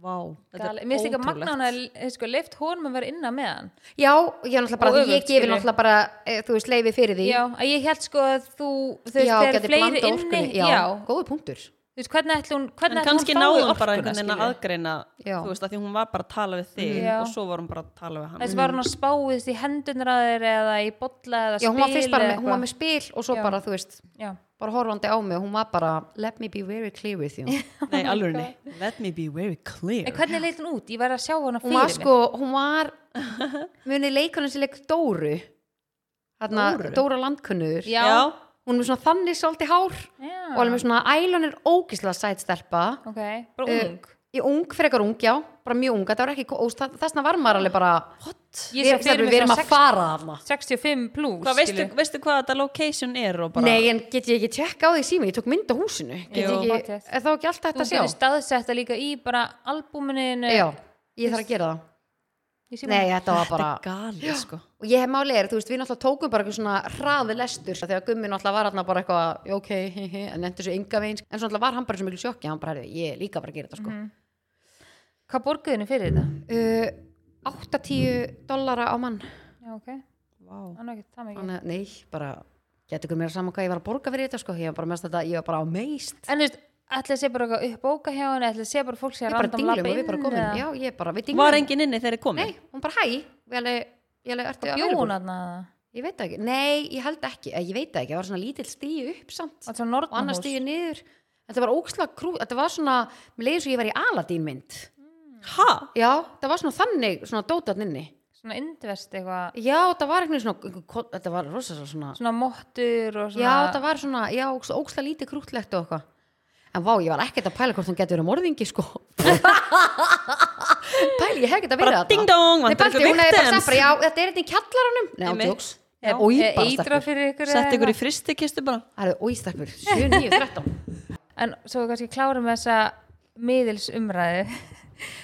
Vá, er mér finnst líka ótrúlegt. magna hann að sko, leift honum að vera inna með hann. Já, ég er náttúrulega bara, öfugt, ég gefi náttúrulega bara e, þú veist, leifi fyrir því. Já, að ég held sko að þú þú veist, já, þegar fleiri inni orkunni. Já, já, góður punktur. Þú veist, hvernig ætli hún En hvernig ætli kannski hún náði hún bara einhvern veginn að aðgreina Já. Þú veist, að því hún var bara að tala við þig Já. Og svo var hún bara að tala við hann. Þess var hún að spáðist í hendunar að þeir eða í bolla eða Já, hún spil bara eða með, hún var með spil og svo Já. bara, þú veist, já, bara horfandi á mig og hún var bara, let me be very clear with you. Nei, alveg nei. Let me be very clear. En hvernig leit hún út? ég var að sjá hana hún fyrir var sko, hún var munið leikunum sem leik Dóru. Þarna, Dóru? Dóra landkunnur. Já. Hún er með svona þannig svolítið hár. Já. og alveg með svona ælunir ógislega sæt stelpa. Ok, bara Eh, ung. í ung, frekar ung, já, bara mjög ung. Það var ekki, og það- þessna var maður alveg bara what? Ég sé Við- fyrir við erum svona að fara þarna. 65 plus Hvað, veistu, veistu hvað þetta location er og bara Nei, en get ég ekki tjekka á því síma, ég tók mynd á húsinu. Get Jú. ég ekki, er þá ekki alltaf þú þetta að sjá? getur staðsetta líka í bara albúminu Já, ég þarf að gera það. Nei, þetta var bara Gali, sko. Og ég hef málið er, þú veist, við náttúrulega tókum bara eitthvað svona hraði lestur þegar gummi náttúrulega var hann bara eitthvað ok, he, he, en endur svo ynga veginn. En svo náttúrulega var hann bara svo miklu sjokki, hann bara, ég er líka bara að gera þetta sko. Mhm. hvað borguðinu fyrir þetta? uh, 8-10 dollara á mann. Já, ok, Vá. það er ekki það mikið. Þannig, að, nei, bara getur ykkur meira saman hvað ég var að borga fyrir þetta sko, ég var bara mest þetta, ég var bara á meist. En þú veist, ætla að sé bara eitthvað upp bóka hjá henni ætla að sé bara fólk sé ég að bara random dinglum og við bara eða- já, ég bara, við dinglum. Var enginn inni þegar þið komið? nei, hún bara hæ, við alveg, ég alveg, ertu bjó available? hún aðna ég veit það ekki, nei, ég held ekki eh, ég veit það ekki, það var svona lítill stíu upp samt. Og svona og annar nortnahús stíu niður. Þetta var óksla krú, þetta var svona mér leiði svo ég var í Aladín mynd Ha? já, það var svona þannig, svona dótarn inni svona indvest eitthvað já, það var eitthvað svona, þetta var rosa svona svona mottur og svona Já, það var svona, já, óksla lítið krútlegt og eitthvað. En vá, ég var ekkert að pæla hvort hún getur verið morðingi, sko. Pæli, ég hef ekkert að vera Bara ding dong, Nei, pældi, ykkur hún hefði bara bara, já, þetta er þetta í kjallaranum. Nei, bara eitra fyrir ykkur Sett eða ykkur í eitthvað. fristikistu bara Það eru óístakkur, 7, 9, 13. en svo kannski klárum við þessa miðils umræðu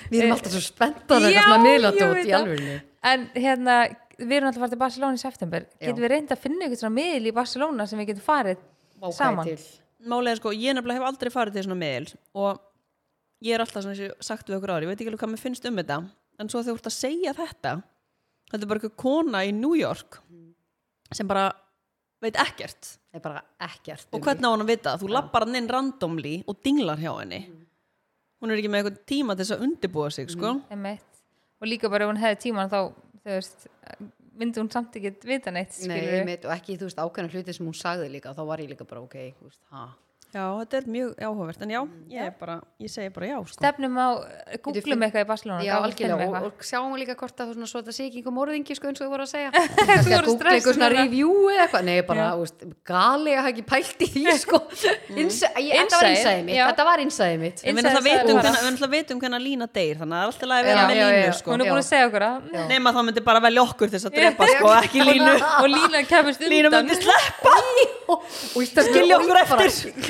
Við erum alltaf svo spenntar eitthvað svona miðladót í alvörinni. en hérna, við erum alltaf að fara til Barcelona í september. Getum við reynd að finna eitthvað svona miðil í Barcelona sem við getum farið Vákaði saman? til. Málega sko, ég nefnilega hef aldrei farið til svona meðil og ég er alltaf svona eins og sagt við okkur ári, ég veit ekki alveg hvað mér finnst um þetta en svo þegar þú ert að segja þetta þetta er bara eitthvað kona í New York sem bara veit ekkert. Er ekkert. og um hvernig á hann að vita, þú lappar hann inn randomly og dinglar hjá henni hún er ekki með eitthvað tíma til þess að undirbúa sig sko. einmitt. og líka bara ef hún hefði tíman þá veist, myndi hún samt ekki vita neitt Nei, og ekki, þú veist, ákveðna hluti sem hún sagði líka, þá var ég líka bara, ok, þú veist, ha. Já, þetta er mjög áhugavert. En já, ég, er bara, ég segi bara já sko. stefnum á, googlum eitthvað í Barcelona Já, algjörlega, og, og sjáum við líka hvort að þú svona svo þetta sé ekki einhver morðingi sko eins og þú voru að segja. Þú voru að googla eitthvað svona review eða eitthvað, nei bara, veist, gali að hafa ekki pælt í því sko. Insa, ég, þetta var innsæði mitt, þetta var innsæði mitt. En við náttúrulega vitum hvernig lína deyr þannig að það er alltaf að vera með línu sko. hún er búin að segja okkur að nema það myndi bara velja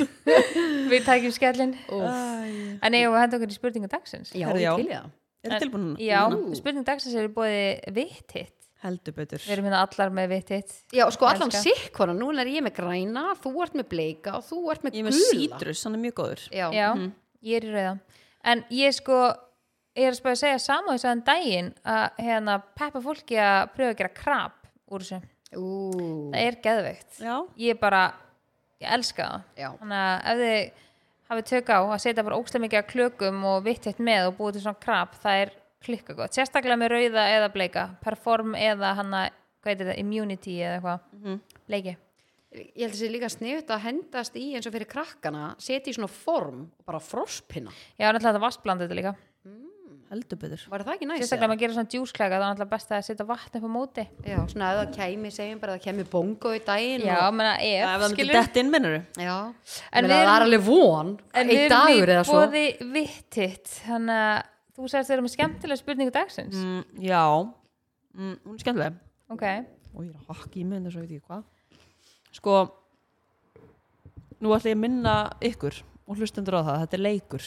við tækjum skellin en eigum við að henda okkur í spurningu dagsins? Já, Herri, já. ég til í það. Er það tilbúin núna? já, Nú. spurning dagsins er búið vitt hitt. Heldur betur. Við erum hérna allar með vitt hitt. Já, sko allan Elska. sikk hvora, nú er ég með græna, þú ert með bleika og þú ert með ég er gula. með sítrus, hann er mjög góður. Já, já, ég er í rauða. En ég sko ég er að spæða að segja saman þess að daginn að hérna peppa fólki að pröfa að gera krab úr þessu. Ú, það er geðveikt. Já, ég bara, ég elska það. Þannig að ef þið hafið tök á að setja bara ógstlega mikið af klökum og vittitt með og búið til svona krab það er klikka gott, sérstaklega með rauða eða bleika, perform eða hanna, hvað heitir það, immunity eða eitthvað, bleiki. Ég held að það sé líka sniðut að hendast í eins og fyrir krakkana, setja í svona form og bara frosspinna. já, náttúrulega þetta vassbland þetta líka. Heldur betur. Var það ekki næst? sérstaklega ef maður gerir svona djúsklæka þá er náttúrulega best að setja vatn upp á móti. Já, svona ef það kæmi, segjum bara að það kæmi bongo í daginn já, og, menna ef ef, það myndi dett inn, mennur já. En en við það erum- er alveg von en einn við erum dagur í eða svo. bóði vittitt þannig að þú sagðist þeirra með skemmtilega spurningu dagsins. Mm, já, mm, hún er skemmtileg. Ok, og ég er að hakka í mig þess að veit ég hvað. Sko nú ætla ég að minna ykkur og hlustendur á það, þetta er leikur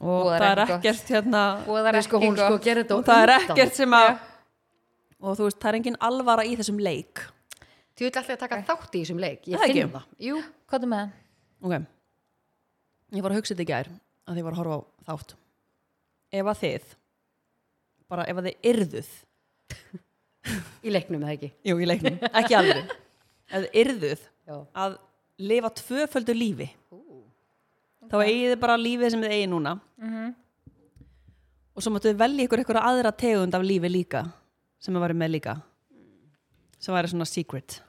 og Voðar það er ekkert hérna er sko, hún sko og það er ekkert sem að og þú veist, það er engin alvara í þessum leik. Þú veit alltaf að taka þátt í þessum leik. Ég finn það. Jú, hvað er með það? ok. Ég var að hugsa þetta í gær að því ég var að horfa á þátt. Ef að þið bara ef að þið yrðuð. Í leiknum eða ekki? Jú, í leiknum, ekki alveg. Ef þið yrðuð Já. að lifa tvöföldu lífi þá eigið þið bara lífið sem þið eigið núna. Mhm. og svo máttu þið velja ykkur eitthvað aðra tegund af lífi líka sem þið varum með líka. Sem væri svona secret.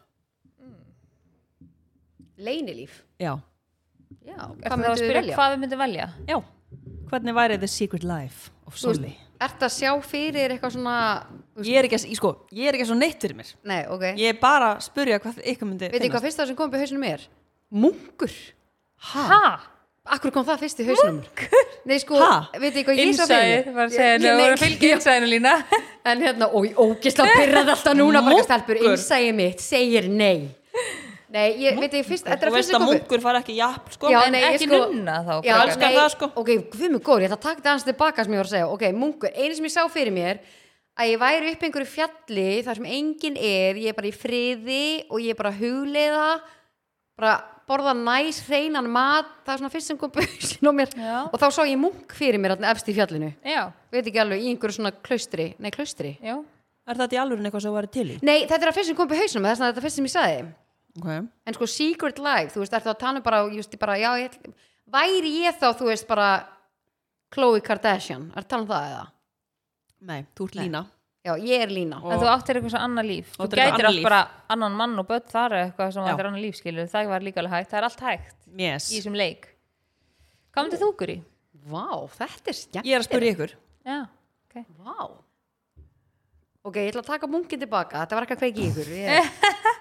Leinilíf já, Já, hvað að spyrja velja? hvað við myndum velja? já, hvernig væri The Secret Life of veist, Solly Ertu að sjá fyrir eitthvað svona ég er ekki, að- sko, ég er ekki svo neitt fyrir mér. Nei, ok. Ég er bara að spurja hvað ykkur myndi Veit ég hvað fyrsta sem kom upp í hausnum er? Munkur. Ha? Akkur kom það fyrst í hausnum? Nei, sko, veit ég hvað ég sá fyrir Innsæðið, var að segja, það voru að fylgja innsæðinu lína. En hérna, ói, ógislega pyrrað alltaf núna bara stelpur, innsæði mitt segir nei. Nei, ég veit ég fyrst, er þú veist að munkur fara ekki japp sko En ekki sko- nunna þá Já, nei, það, sko. Ok, við mig góður, ég ætla að taka þetta aðeins tilbaka sem ég var að segja. Ok, munkur, einu sem ég sá fyrir mér að ég væri upp einhverju fjalli þar sem enginn er, ég er bara í friði og ég er bara hugleiða bara borða næs hreinan mat, það er svona fyrst sem kom busin á mér. Já. og þá sá ég munk fyrir mér efst í fjallinu. Já, veit ekki alveg, í einhverju svona klaustri nei, klaustri. Já. Er þetta í alvöru eitthvað sem þú væri til í? Nei, þetta er að fyrst sem kom upp í hausnum þess að þetta er fyrst sem ég sagði. Okay. en sko secret life, þú veist, ertu að tala um bara, just, bara já, ég, væri ég þá, þú veist, bara Khloe Kardashian, er að tala um það eða? nei, þú ert lína Já, ég er lína. En þú áttir eitthvað svo annar líf. Þú eitthvað gætir annað allt líf. bara annan mann og börn þar eða eitthvað sem áttir annar líf skilur Það var líka alveg hægt, það er allt hægt yes. í þessum leik. Hvað myndir þú Guri? Vá, þetta er skemmt ég er að spurja ykkur. Já, ok. Vá. Ok, ég ætla að taka munkin tilbaka, þetta var ekki að kveiki í ykkur.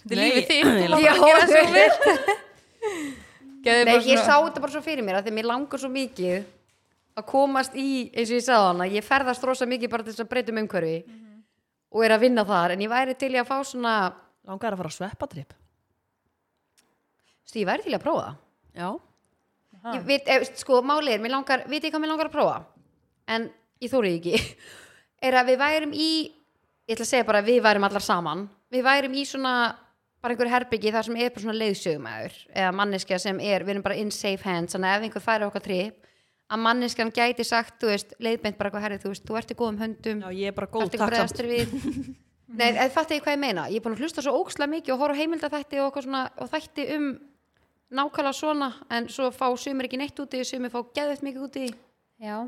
Þetta er lífið þitt, ég bara gera svo vilt Nei, ég sá svona þetta bara svo fyrir mér að að komast í, eins og ég sagði hana ég ferðast rosa mikið bara til þess að breyta um umhverfi og er að vinna þar en ég væri til í að fá svona langar að fara á sveppatripp stu, ég væri til í að prófa það. Já, ég veit, ef, sko, máli er, mér langar veit ég hvað mér langar að prófa? En ég þóri ekki. Er að við værum í ég ætla að segja bara að við værum allar saman. Við værum í svona bara einhver herbyggi þar sem er bara svona leiðsögumæður eða manneskja sem er, við erum bara in safe hands þannig að ef einhver færi okkar trip að manneskjan gæti sagt, þú veist, leiðbeint bara hvað herrið, þú veist, þú ert í góðum höndum. Já, ég er bara góð takk við? Nei, eða fattu ég hvað ég meina? Ég er búin að hlusta svo ókslega mikið og horfa á heimildaþætti og, svona, og þætti um nákvæmlega svona en svo fá sumir ekki neitt úti sumir fá geðveitt mikið úti. Já,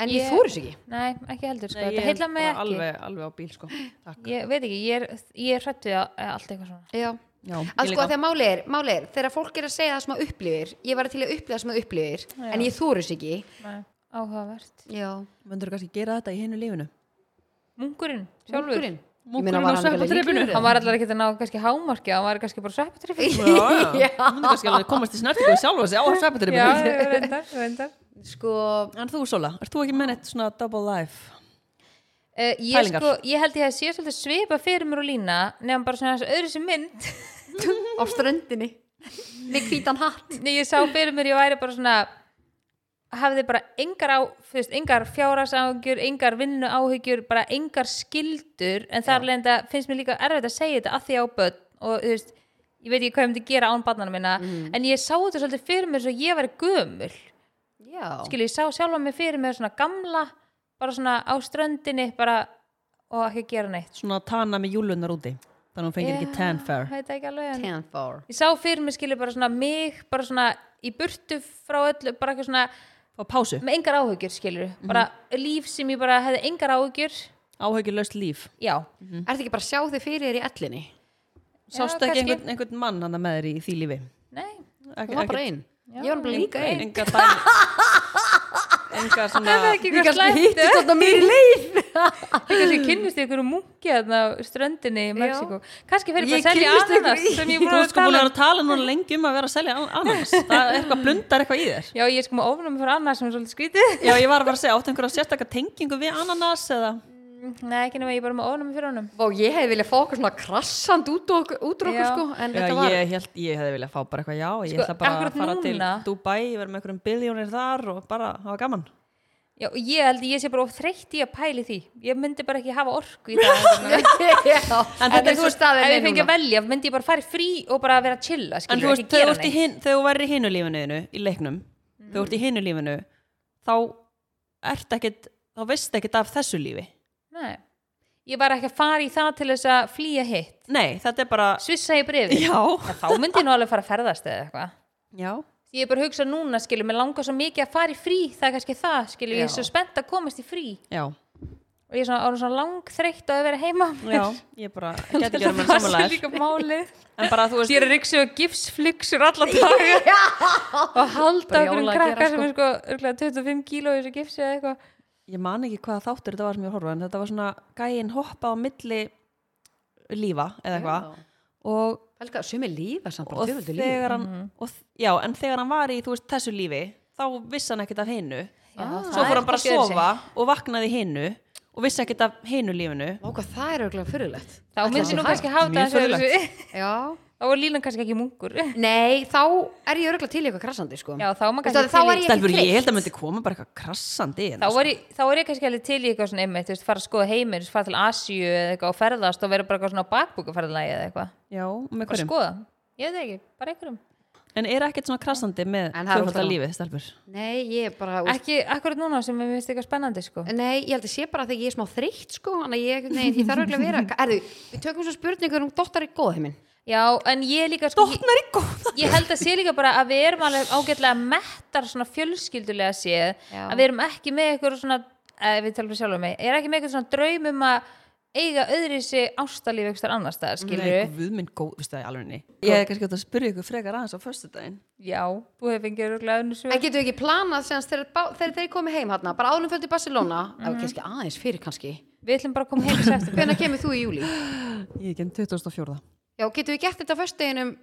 en ég, Ég- þóri ekki? Nei, ekki heldur sko. Nei, Þetta ég heilla er mig ekki. alveg, alveg á bíl sko. Takk. Ég veit ekki, ég er, ég er hrættu að allt eitthvað svona. Já. Já, að sko þegar máli er, máli er þegar fólk er að segja það sem að upplifir ég var til að upplifa það sem að upplifir Já. en ég þóri ekki. Nei, Áhugavert. Já. myndur þú kannski gera þetta í hinu lífinu? Munkurinn, sjálfur. Munkurinn. Ég Munkurinn meina, á var hann? Hann var allar ekki að ná kannski hámarki hann var kannski bara já, já, myndur kannski alveg komast í snertingu við sjálfa sig á reyndar sko en þú Sola, ert þú ekki með neitt svona double life Uh, ég, sko, ég held ég að sé svolítið svipa fyrir mér og lína nefnum bara svona öðru sem mynd. Á ströndinni. Með hvítan hatt. Nei, ég sá fyrir mér, ég væri bara svona hafði bara engar, á, veist, engar fjárhagsáhugjur, engar vinnu áhugjur, bara engar skildur en þar leðenda finnst mér líka erfitt að segja þetta að því á börn og þú veist, ég veit ekki hvað ég myndi gera án barnana minna. En ég sá þetta svolítið fyrir mér svo ég væri gömul. Já. skilu, ég sá sjálfa mig fyrir mér svona gamla bara svona á ströndinni bara og ekki gera neitt. Svona tana með júlunar úti þannig að hún fengir ekki tan fair veit ekki alveg en Ten for ég sá fyrir mig skilu bara svona mig bara svona í burtu frá öllu bara eitthvað svona og pásu, með engar áhugjur skilur bara líf sem ég bara hefði engar áhugjur áhyggjulaust líf. Já, Er þetta ekki bara að sjá þig fyrir þér í ellinni? sástu ekki kannski. einhvern, einhvern mann hann með þér í því lífi? Nei. Ekki- Hún var bara einn Ég var bara líka einn enga dæmi enga svona eitthvað kannski hittist þarna mér í leið. Ég kannski kynnist í einhverju munki þarna á ströndinni í Mexiko kannski fyrir bara Ég að selja ananas ykkur sem ég Þú ert að sko tala að um. vera að tala núna lengi um að vera að selja an- ananas. Það er eitthvað blundar eitthvað í þér. Já, ég er sko með ofnum fyrir ananas sem er svolítið skrítið. Já, ég var að fara að segja, áttu einhverja sérstakka tengingu við ananas eða nei, ekki nema ég er bara með ofnum fyrir honum. Vá, ég hefði viljað fá okkur svona krassand út okkur, út okkur sko En Já, þetta var ég held, ég hefði viljað fá bara eitthvað já Ég Sko, ætla bara að akkurat fara til núna- Dubai, vera með einhverjum biljónir þar og bara hafa gaman. Já, og ég held ég sé bara of þreytt í að pæli því. Ég myndi bara ekki hafa orku í það Já, En þetta er svo er staðið ef ég fengi að velja, myndi ég bara fara í frí og bara vera að chilla, En skilur, þú veist, ekki þegar gera þú ert í neitt. hin- þegar þú væri í hinu lífinu í leiknum, þegar þú ert í hinu lífinu þá ert ekkit þá veist ekkit af þessu lífi Nei. ég var ekki að fara í það til þess að flýja hitt. Nei, þetta er bara svissa í brefi Já, þá myndi ég nú alveg fara að ferðast eða eitthvað. Já. Ég er bara að hugsa núna, skilur, mér langar svo mikið að fara í frí það er kannski það, skilur, ég er Já. svo spennt að komast í frí. Já, og ég er svona, orðin svona langþreytt á að vera heima Já, ég bara geti ekki verið með það er samanlegar líka málið. En bara þú veist, Sér er ykkur og gipsflixur allan daga. Og halda Bara okkur um jóla að krakka gera, sem sko. er sko örugglega 25 kíló í þessu gipsi eða eitthvað ég man ekki hvaða þáttur þetta var sem ég horfa En þetta var svona gæinn hoppa á milli lífa eða eitthvað. Og, Helga, sumi lífa samt bara og þegar hann Mhm. og, Já, en þegar hann var í veist, þessu lífi Þá vissi hann ekkert af hinu. Já, Svo fór hann bara að sofa og vaknaði í hinu Og vissi ekkert af hinu lífinu. Hvað það er auðvitað fyrirlegt Þá myndi nú kannski hafa það Þá var línan kannski ekki munkur. Nei, þá er ég auðvitað til eitthvað krassandi sko. Já, þá kannski þá til er ég- ekki ég held að myndi koma bara eitthvað krassandi Þá sko. var, ég, þá var ég kannski alveg til eitthvað svona einmitt, þú veist, fara að skoða heimir, fara til Asíu eða eitthvað og ferðast og vera bara eitthvað svona bakbúkaferðalagi eða eitthvað. Já, með Bara hverjum? skoða. Ég veit ekki, bara einhverjum. En er ekkert svona krassandi með En það er tvöfaldar ótrúlega. lífið, stelfur? Nei, ég er bara úst, Ekki akkurat núna sem við finnst eitthvað spennandi, sko. Nei, ég held að sé bara þegar ég er smá þreytt sko að ég, nei, ég þarf auðvitað að vera Erðu, við tökum svo spurningur um dóttar í góðheimin Já, en ég líka, sko, ég, Dóttnar í góða ég held að sé líka bara að við erum alveg ágætlega mettar svona fjölskyldulega séð, Já. að við erum ekki með eitthvað svona, eða við talum við sjálfum mig, ég er ekki með eitthvað svona draum um að eiga öðri sig ástalíf eitthvað annars staðar, skilur Nei, guð minn góð, veistu það í alveg ný Ég hef kannski átt að spyrja ykkur frekar aðeins á föstudaginn Já, þú hefur fengið örgulega önnur svör. En getum við ekki planað sem þegar, þegar þeir komið heim hérna Bara áðum fyrir Barcelona mm -hmm. kannski aðeins fyrir kannski Við ætlum bara að koma heim í september. Hvenær kemur þú í júli? Ég ekki 2004 Já, getum við gert þetta föstudeginum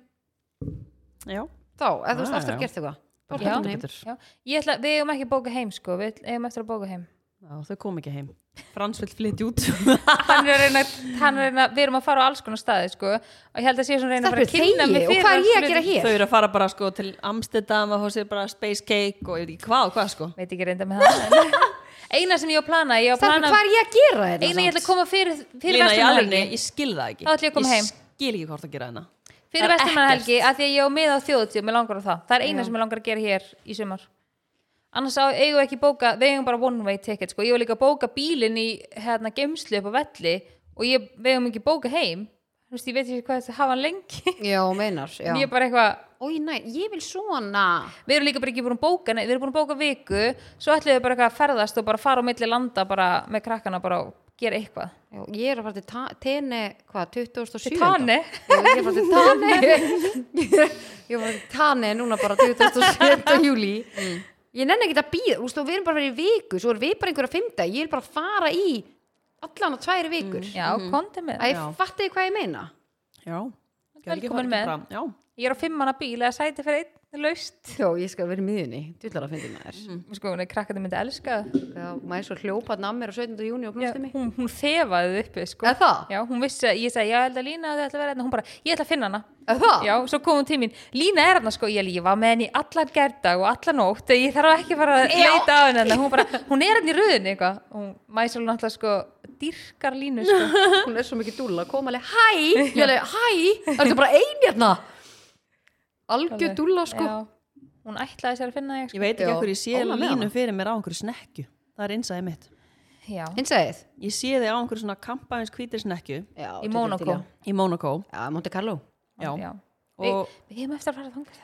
Já, þá? Eða þú veist aftur já. að gert eitthvað? Þá Já. þau kom ekki heim. Frans vill flytja út. Hann er að reyna, hann er reyna við erum að fara á alls konar staði sko. Og ég held að sé svona reyna að fara að kynna mig og fyrir hvað er ég að gera hér? Þau eru að fara bara sko til Amsterdam og fá sér bara space cake og ég veit ekki hvað og hvað sko. Veit ekki reynda með það eina sem ég á að plana ég á að plana hvað er ég að gera þetta? eina ég ætla að koma fyrir, fyrir Lína, ég alveg, vestumannhelgi ég skil það ekki. Þá ætla ég að koma heim. Annars eigum við ekki bóka við eigum bara one way ticket sko, ég vil líka bóka bílinn í hérna geimslu upp á velli og ég, við eigum ekki bóka heim þú veist, ég veit ekki hvað þetta hafa hann lengi Já, meinar, já. ég er bara eitthvað Ói, næ, ég vil svona. við erum líka bara ekki búin að bóka nei, við erum búin að bóka viku svo ætlum við bara eitthvað að ferðast og bara fara á milli landa bara með krakkana bara og gera eitthvað Já, ég er að fara til ta- Tene, hvað, 2007? til Tane Já, ég er að fara til Tane. ég er að fara til Tane núna bara 27. júli. Ég nenni ekki að býða, úst, og við erum bara verið í viku, svo erum við bara einhverja fymta, ég er bara að fara í allan á tværi vikur. já, konti með Að ég fatti hvað ég meina. Já, Velkomin með. Já, ég er á fimmanna bíl eða sæti fyrir einn laust Já, ég skal vera í miðunni, dullar að fyndi maður. sko, hún er krakkandi myndi elska það. Já, maður er svo hljópað namir á 17. júni og mig. hún, hún þefaði uppi sko. Er það? já, hún vissi að ég sagði, já, ég held að Lína þið ætla að vera hérna, hún bara, ég ætla að finna hana Er það? já, svo kom hún til mín, Lína er hérna sko ég, var með henni allan gerdag og allan nótt ég þarf ekki fara að leita á henni hún, bara, hún er hérna í röðinni Algjör dúlla, sko. já, hún ætlaði sér að finna ég Ég veit ekki Já, ekkur ég sé ánægð með línu hana. fyrir mér á einhverju snekju Það er einsæði mitt. Já, Hins egið? Ég sé þig á einhverju svona kampaðins hvítir snekju Já, í Monaco í Monaco Já, Monte Carlo. Já, já. og við, við hefum eftir að fara þangað.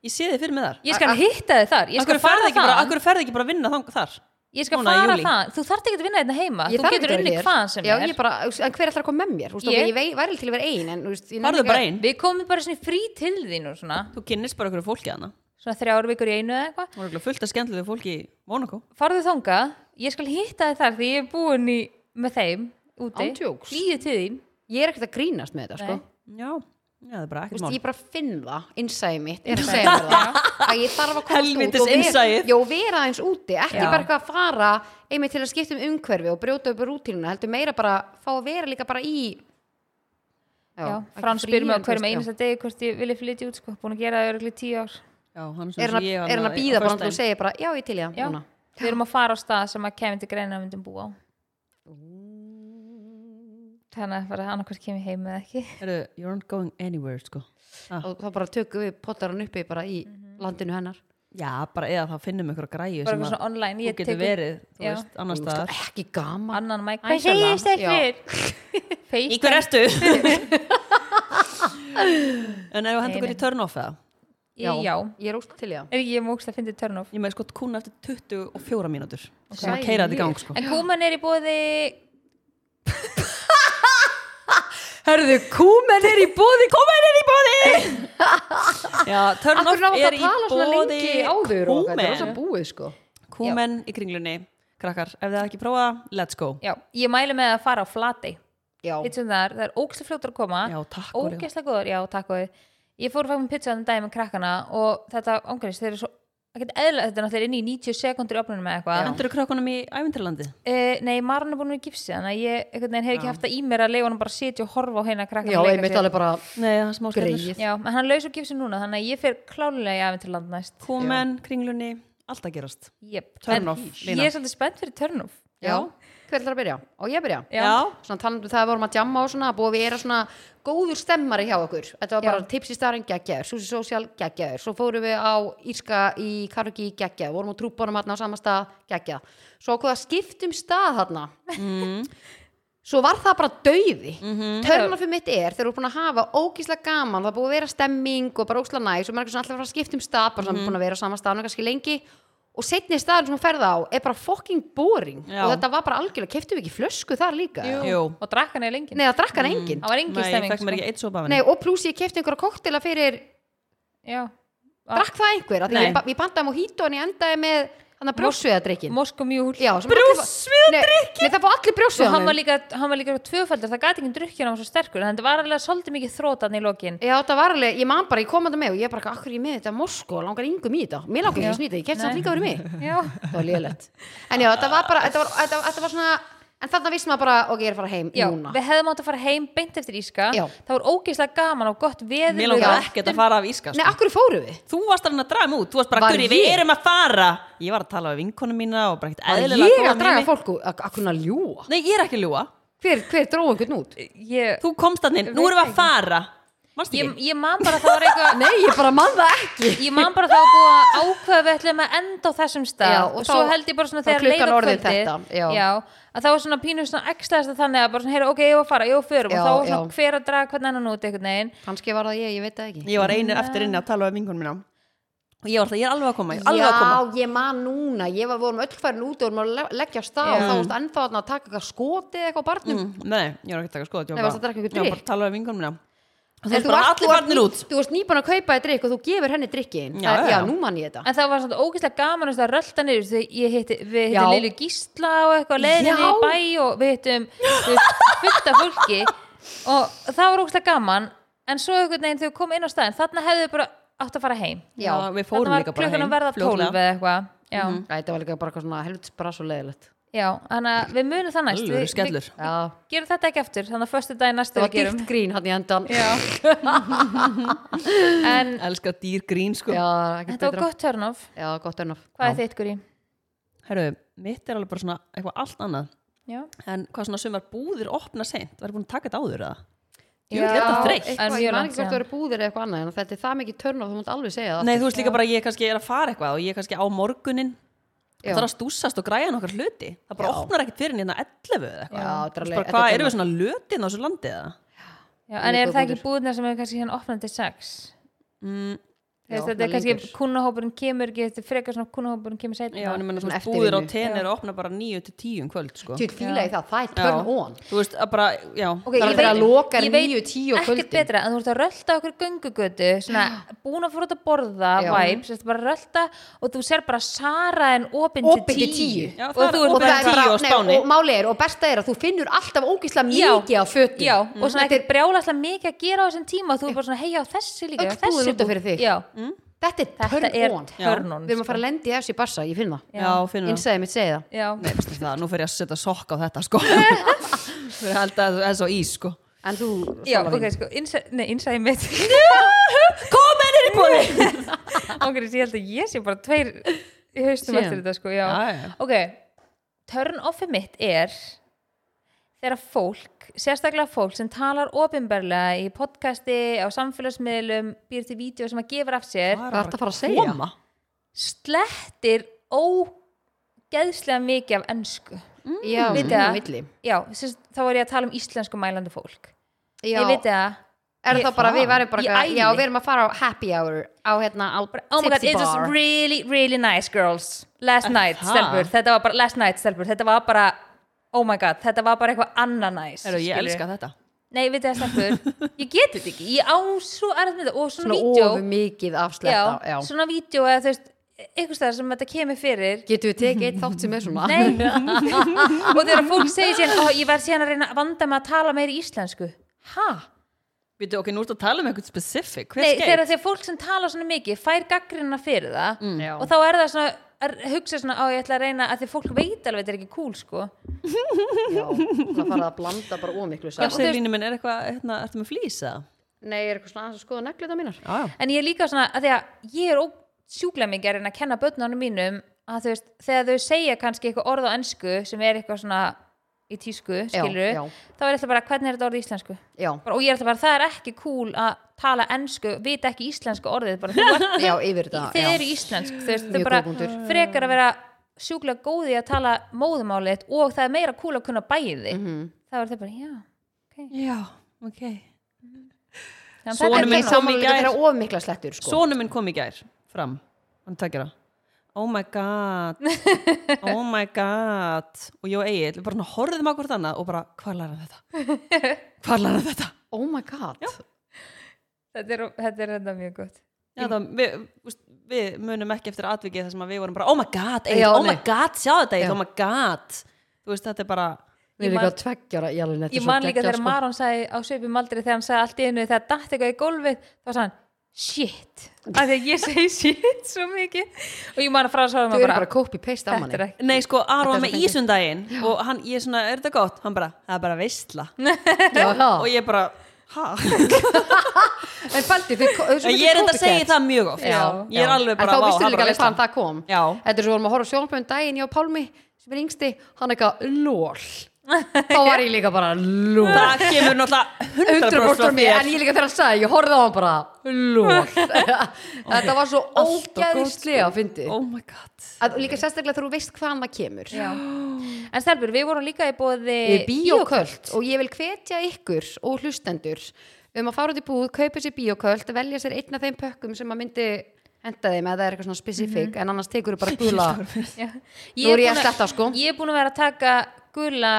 Ég sé þig fyrir mig þar. Ég skal hitta þið þar. Ég skal Akkur ferði fara ekki, bara- þar af hverju ferðu ekki bara að vinna þang þar ég skal núna fara júlí? þar þú þarft ekki að vinna hérna heima. Ég þú getur ekki að unni hvað sem Já, er. ég bara, en hver ætlar að koma með mér? Þú veist, Ég- ég vei- væri til að vera ein, en þú veist, ég Farðu ekki bara að- einn við komum bara svona í frí til þín og svona. Þú kynnist bara einhverju fólki hana svona þrjár vikur í einu eða eitthvað. Það var örugglega fullt af skemmtilegu fólki í Monaco farðu þangað, ég skal hitta þið þar því ég er búin í, með þeim úti, Ándjóks. hlýju til þín. Ég er ekkert að grínast með þetta, sko. Já, já það er bara Þú ekkert veist, mál. ég bara finn það, innsæði mitt er að segja mér það að ég þarf að komast út og vera, innsæið. já, vera eins úti ekki Já. bara eitthvað að fara einmitt til að skipta um umhverfi og brjóta upp rútínuna heldur meira bara fá að vera líka bara í já, Frans spyr mig á hverjum einasta degi hvort ég vilja flytja út sko, búin að gera það öruglega tíu ár. Já, hann er hann að, er hann að býða bara og segja bara, já, ég til núna. við erum að fara á stað sem að kemur til greina að myndum búa á þannig að bara annarkvært kemur heim eða ekki Heru, You're not going anywhere sko ah. og þá bara tökum við pottar hann uppi bara í landinu hennar Já, bara eða þá finnum við einhverja græju bara sem online þú ég getur tek upp verið þú Já. veist, annar staðar ekki gaman annan mæk hvað Sjöla. stelpur Í hver ertu? en ef þú hendur okkur í turn off eða? Já, já. ég er ósl til það er ég mókst að fyndi turn off Ég með sko kúna eftir 24 mínútur okay. sem að keira þetta í gang sko. en kúman er í bóði Hörðu, kúmen er í bóði Kúmen er í bóði Já, nátt er í bóði er kúmen? búið sko. Kúmen í kringlunni. Krakkar, ef þið ekki prófað, let's go. Já, ég mæli með að fara á flati Já, þar, það er ógæslega fljótur að koma. Já, takk Oreo. ógæslega góður, já, takk og ég fór að fæða með pizza þannig daginn með krakkana og þetta ángurist, þeir eru svo eðla, þetta er náttúrulega inn í 90 sekundur í opnunum með eitthvað. Hendur þú krökkunum í æfintirlandi? Uh, nei, Marun er búin að vera í gipsi þannig að ég hef ekki haft það í mér að leifa hann bara að sitja og horfa á hérna krakka já einmitt alveg bara Nei, það er smá skellur. greið Já, en hann laus á gipsi núna þannig að ég fer klálega í aðventurland næst. Kúmen, kringlunni, allt að gerast. Yep. Off, Ég er svolítið spennt fyrir turn off. Já, hver ætlar að byrja? Og ég byrja? Já. Svona talandi um það að vorum að jamma og svona búið að vera svona góður stemmari hjá okkur Þetta var bara Já. tips í starinn geggjaður, Susi Social geggjaður Svo fórum við á Írska í Karuki geggjaður Vorum á trúbónum hann á sama stað geggjað Svo okkur að skiptum stað hann Mm. Svo var það bara dauði mm. -hmm. Törnafið mitt er þegar þú er búin að hafa ógíslega gaman, það búið að vera stemming og bara ógíslega næs og maður er alltaf að fara að skipta um stað bara mm Mhm. búin að vera á sama lengi og setni staðin sem hún ferða á er bara fucking boring Já. og þetta var bara algjörlega, keftum við ekki flösku þar líka Jú. Og drakk hann eða lengi Nei, það drakk hann enginn það var engin Nei, ég stemming mér sko. ekki eitt sopa af Nei, henni og pluss ég kefti einhverja koktela fyrir Já. drakk það einhver, af því Nei. ég, ba- ég bandaði mojito en ég endaði með hann að brjósviðadrykkin Mosk og mjúl. Já, brjósviðadrykkin? Nei, það fá allir Svo hann var líka, hann var líka tvöfaldur, það gæti ekki drukkið hann var svo sterkur, þannig að það var alveg svolítið mikið þrótan í lokin. Já, það var alveg, ég man bara, ég kom að það með og ég bara, akkur er ég með þetta Moskó, langar yngum í þetta? Mér langar ekki að snýta, ég Nei. samt líka verið mig. Já, Það var liðlegt En já, þetta var bara, þetta var, þetta, þetta var svona En þarna vissum maður bara, ok, ég er að fara heim já núna við hefðum átt að fara heim beint eftir Íska Já. það var ógeðslega gaman og gott veður Mér við langar ekkert að fara af íska Nei, sko. akkur fóru við? Þú varst að reyna að draga mig út Þú varst bara, Var við erum að fara Ég var að tala við vinkonu mína og bara ekkert Var eðlilega ég góða að draga með mig. fólk úr- að að kunna ljúa? Nei, ég er ekki að ljúa Hver, hver dróð einhvern út? ég, Þú komst að nefn, nú erum við að fara ég, ekki? ég man bara að það var eitthvað Nei, ég bara man það ekki. Ég man bara að það var búið að ákveða við ætlum að enda á þessum stað. Já, og, og svo þá- held ég bara svona þegar klukkan leið á orðin kvöldið þetta, já. að það var svona pínu svona ekslaðast þannig að bara svona, heyra, ok, ég var að fara, ég var förum. Já, og þá var svona já. hver að draga hvern annan út einhvern veginn. Kannski var það ég, ég veit það ekki. Ég var einir eftir inni að tala við vinkonu mína. Og ég var alltaf, ég er alveg að koma, ég er alveg að koma. Já, ég man núna, ég var, vorum öll færin út og vorum að le- leggja stað Já. og þá varst ennþá að taka eitthvað skotið eitthvað á barnum. Mm, Nei, ég var ekki að taka að einhvern Ég var bara að tala við vinkonu mína Og En þeir þú bara varst- allir ný- út Þú varst nýbúin að kaupa þér drikk og þú gefur henni drikkin Já, já, já. nú man ég þetta en það var svona ógeðslega gaman veist, að rölda niður veist, ég hitti, við Já. hittum Lilju Gísla og eitthvað leiðinni Já. í bæ og við hittum þú veist, fullt af fólki og það var ógeðslega gaman en svo einhvern veginn þegar við komum inn á staðin þarna hefðu við bara átt að fara heim Já, við fórum þarna var líka bara klukkan heim að verða 12 fljótlega. eða eitthvað já, Æ, Þetta var líka bara eitthvað svona helvits bara svo leiðilegt já, þannig að við munum það næst. Við, skellur. við Já, gerum þetta ekki eftir þannig að föstu daginn næstu það var við gerum. dýrt grín hann í endan já. en Elskar dýr grín sko. Já, þetta var gott ennaf hvað er þitt Guri? Herru, mitt er alveg bara svona eitthvað allt annað. Já. En hvað svona sumar búðir opna seint? Var búin að taka þetta áður eða? Jú, Já, þetta er þreytt. en Eitthvað, mjög ég man ekki hvort það eru búðir eða eitthvað annað en þetta er það mikið törn og þú mútt alveg segja það Nei, þú veist líka bara ég kannski er að fara eitthvað og ég kannski á morgunin. Það er að stúsast og græja nokkar hluti Það bara Já. opnar ekkert fyrir hérna 11 eða eitthvað Já, er Hvað, er erum við svona lötin á þessu landi eða? Já, en eru það ekki búðina sem er kannski hérna opnandi sex? Mm, Já, þetta er kannski kunnahópurinn kemur ekki, þetta er frekar svona kunnahópurinn kemur setna. já, en ég menna, þú Svona veist, búðir á eru að opna bara 9 til 10 um kvöld sko. Tjótt fíla í það, það er törn on. Þú veist, að bara, já. Ok, Það er ég að veit- loka ég veit 9, 10 á ekkert kvöldin. betra en þú ert að rölda okkur göngugötu svona búin að fóra út að borða vibes, þú ert bara rölda og þú ser bara Sara en opinn Opin til til tíu. 10. Já, og það er þú og, er bara, nei, Spáni. og máli er, svona Þetta er- ekkert brjálaslega mikið að gera á þessum tíma og þú er bara svona, hei já, þessi líka Öll já, þessi búðin út af búð." fyrir þig. Já, þetta er þetta turn er on on við erum að fara að lendi í þessu í barsa, ég finn það. Já, finnur það. Innsæði mitt segja það. Já, Nei, veistu það, nú fyrir ég að setja sokk á þetta sko. Fyrir að held að það er svo ís sko. En þú, já ok, sko, innsæ, nei, innsæði mitt. Komin er í búði Ok, ég held að ég sé bara tveir í haustum Síðan. eftir þetta sko, já. Já, já. Ok, turn offi mitt er þegar fólk, sérstaklega fólk sem talar opinberlega í podcasti, á samfélagsmiðlum, býr til vídeo sem að gefur af sér, Hvað ertu að fara að segja? Koma. slettir ógeðslega mikið af ennsku. já, Vitið það? milli Já, sérst, þá er ég að tala um íslensku mælandi fólk. já, Ég veit það, er Ég- það bara, við værum bara Í eitthvað, æli. já, við erum að fara á happy hour á hérna, á Oh my god, tipsy it was bar really, really nice girls Last night, stelpur Þetta var bara, last night, stelpur Þetta var bara, oh my god Þetta var bara eitthvað annað nice Heru, ég elska þetta. Nei, veit það stelpur. Ég get þetta ekki, ég á svo erfitt með þetta Og svona, svona vídeo ofu mikið já, afsletta já. Svona vídeo eða þú veist Eitthvað stæðar sem þetta kemur fyrir. Getur við tekið eitt þátt sem er svona? Nei. Og þegar fólk segir síðan Ó, ég verð síðan að reyna að vanda með að tala meira íslensku. Ha? Býtu, ok, nú ertu að tala um eitthvað specific. Hver Nei, þegar þegar fólk sem tala svona mikið fær gaggrina fyrir það Já. og þá er það svona að hugsa svona á ég ætla að reyna að því fólk veit alveg þetta er ekki cool sko. Já, það farið að blanda bara ómiklu Já, saman Selínu minn, er eitthvað, hérna, ertu með flýsa? nei, er eitthvað svona aðeins að skoða negluta mínar. Já, já. En ég er líka svona að því að ég er sjúklega mikið að reyna að kenna börnunum mínum að þú veist, þegar þau segja kannski eitthvað orð á ensku sem er eitthvað svona í tísku, skilur já. þá er þetta bara hvernig er þetta orð í íslensku? Já, bara, og ég er alltaf bara, það er ekki cool að tala ensku, vita ekki íslensku orðið bara, þú ert já, yfir þið já. eru íslensk þú veist, þau Mjög bara góð punktur. frekar að vera sjúklega góði að tala móðumálið og það er meira cool að kunna bæði Mhm. þá er þau bara, já Já, ok Þannig að Sonur þetta en er minn ég bara- kom í gær. slettur sko. Kom í gær fram Hann tekir það Oh my god Oh my god Og ég og Egil, bara horfðum á hvort annað og bara, hvað læra þetta? Hvað læra þetta? oh my god þetta er, þetta er þetta mjög gott Já, það, við, úst, við munum ekki eftir atvikið þar sem að við vorum bara, oh my god, Egil, Já, oh my nei. god, sjá þetta Egil, Já. oh my god Þú veist, þetta er bara við Ég erum man- líka tveggjara í alveg ég man líka þegar Maron sagði á svipum aldrei þegar hann sagði allt í einu þegar datt eitthvað í gólfið þá sagði hann shit af því að ég segi shit svo mikið og ég man að frá að þau sagði eru bara, bara copy paste af þetta er manni ekki Nei, sko, Aron var Þetta er með svo ísundaginn og hann, ég er svona, er þetta gott? Hann bara, það er bara veistla já, já. og ég bara? en fældi þau ég er enda að segja það mjög oft já, ég er já. alveg en bara, þá vá, vistu það er líka alveg hvaðan það kom. Já, þetta er svo vorum að horfa á sjónpöðum daginn og Pálmi sem er yngsti, hann eitthvað lól þá var ég líka bara lól það kemur náttúrulega 100% 100% frá frá mér, en ég líka þegar hann sagði, ég horfði á hann bara lól þetta var svo gott, ógæðislega að fyndi Oh my god. Að, líka sérstaklega þegar þú veist hvaðan það kemur. Já. En stelpur, við vorum líka í bóði Við bíóköld og ég vil hvetja ykkur og hlustendur um að fara út í búð, kaupa sér bíóköld velja sér einn af þeim pökkum sem að myndi henda þeim eða það er eitthvað svona spesifik en annars tekur þú bara gula. Nú er ég að sletta, sko. ég er búin að vera að taka gula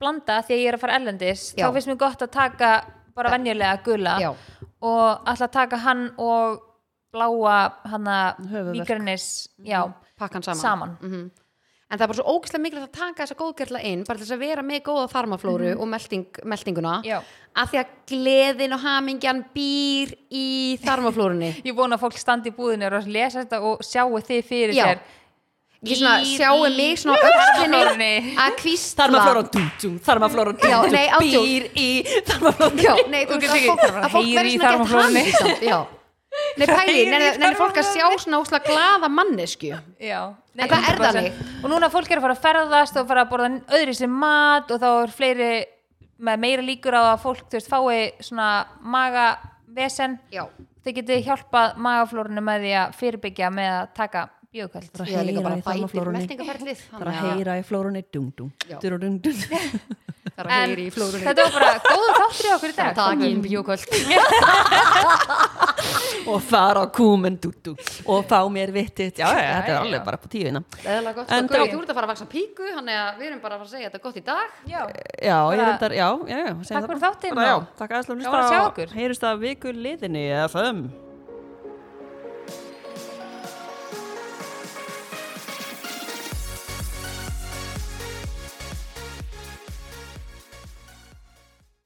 blanda því að ég er að fara ellendis Já. þá finnst mér gott að taka bara venjulega gula Já. og alltaf taka hann og bláa Höfuðverk. migrannis já, pakkan saman, Saman. Mhm. En það er bara svo ógeðslega mikilvægt að taka þessa góðgerla inn bara til þess að vera með góða þarmaflóru og melding, meldinguna Já. af því að gleðin og hamingjan býr í þarmaflórunni ég vona að fólk standi í búðinu og lesa þetta og sjáu þið fyrir Já. sér ég svona sjáu mig svona þarmaflórunni. að kvísla Þar maður flóra dú, dú, þar maður flóra dú, Já, dú, nei, átjó. býr í þar maður flóra Já, nei, þú Þú veist getur að ekki- fólk, er að verður í svona gett þarmaflórunni. já. Nei, pæli, nenni fólk að sjá þarmaflórunni. svona óslega glaða mannesku Já, En það er það 100%. og núna fólk er að fara að ferðast og fara að borða öðri sem mat og þá er fleiri með meira líkur á að fólk þú veist, fái svona magavesen. Já, þið getið hjálpað magaflórunu með því að fyrirbyggja með að taka bíókvæld Bara ég er líka bara í bætir meltingaferlið Það er að heyra í flórunni. Það er að heyra í flórunni. þetta var bara góða þáttur í okkur í dag. Takin bíóköld og fara á kúmen og fá mér vittit já, já, þetta er alveg bara på tíuna. Eðla gott, En og Gauti, þá- þú ert að fara að vaksa píku Þannig að við erum bara að fara að segja þetta gott í dag. Já, já, ég Bara- reyndar, já, já, já segjum Takk það fyrir þáttinn og gaman að sjá okkur. heyrust að viku liðinni FM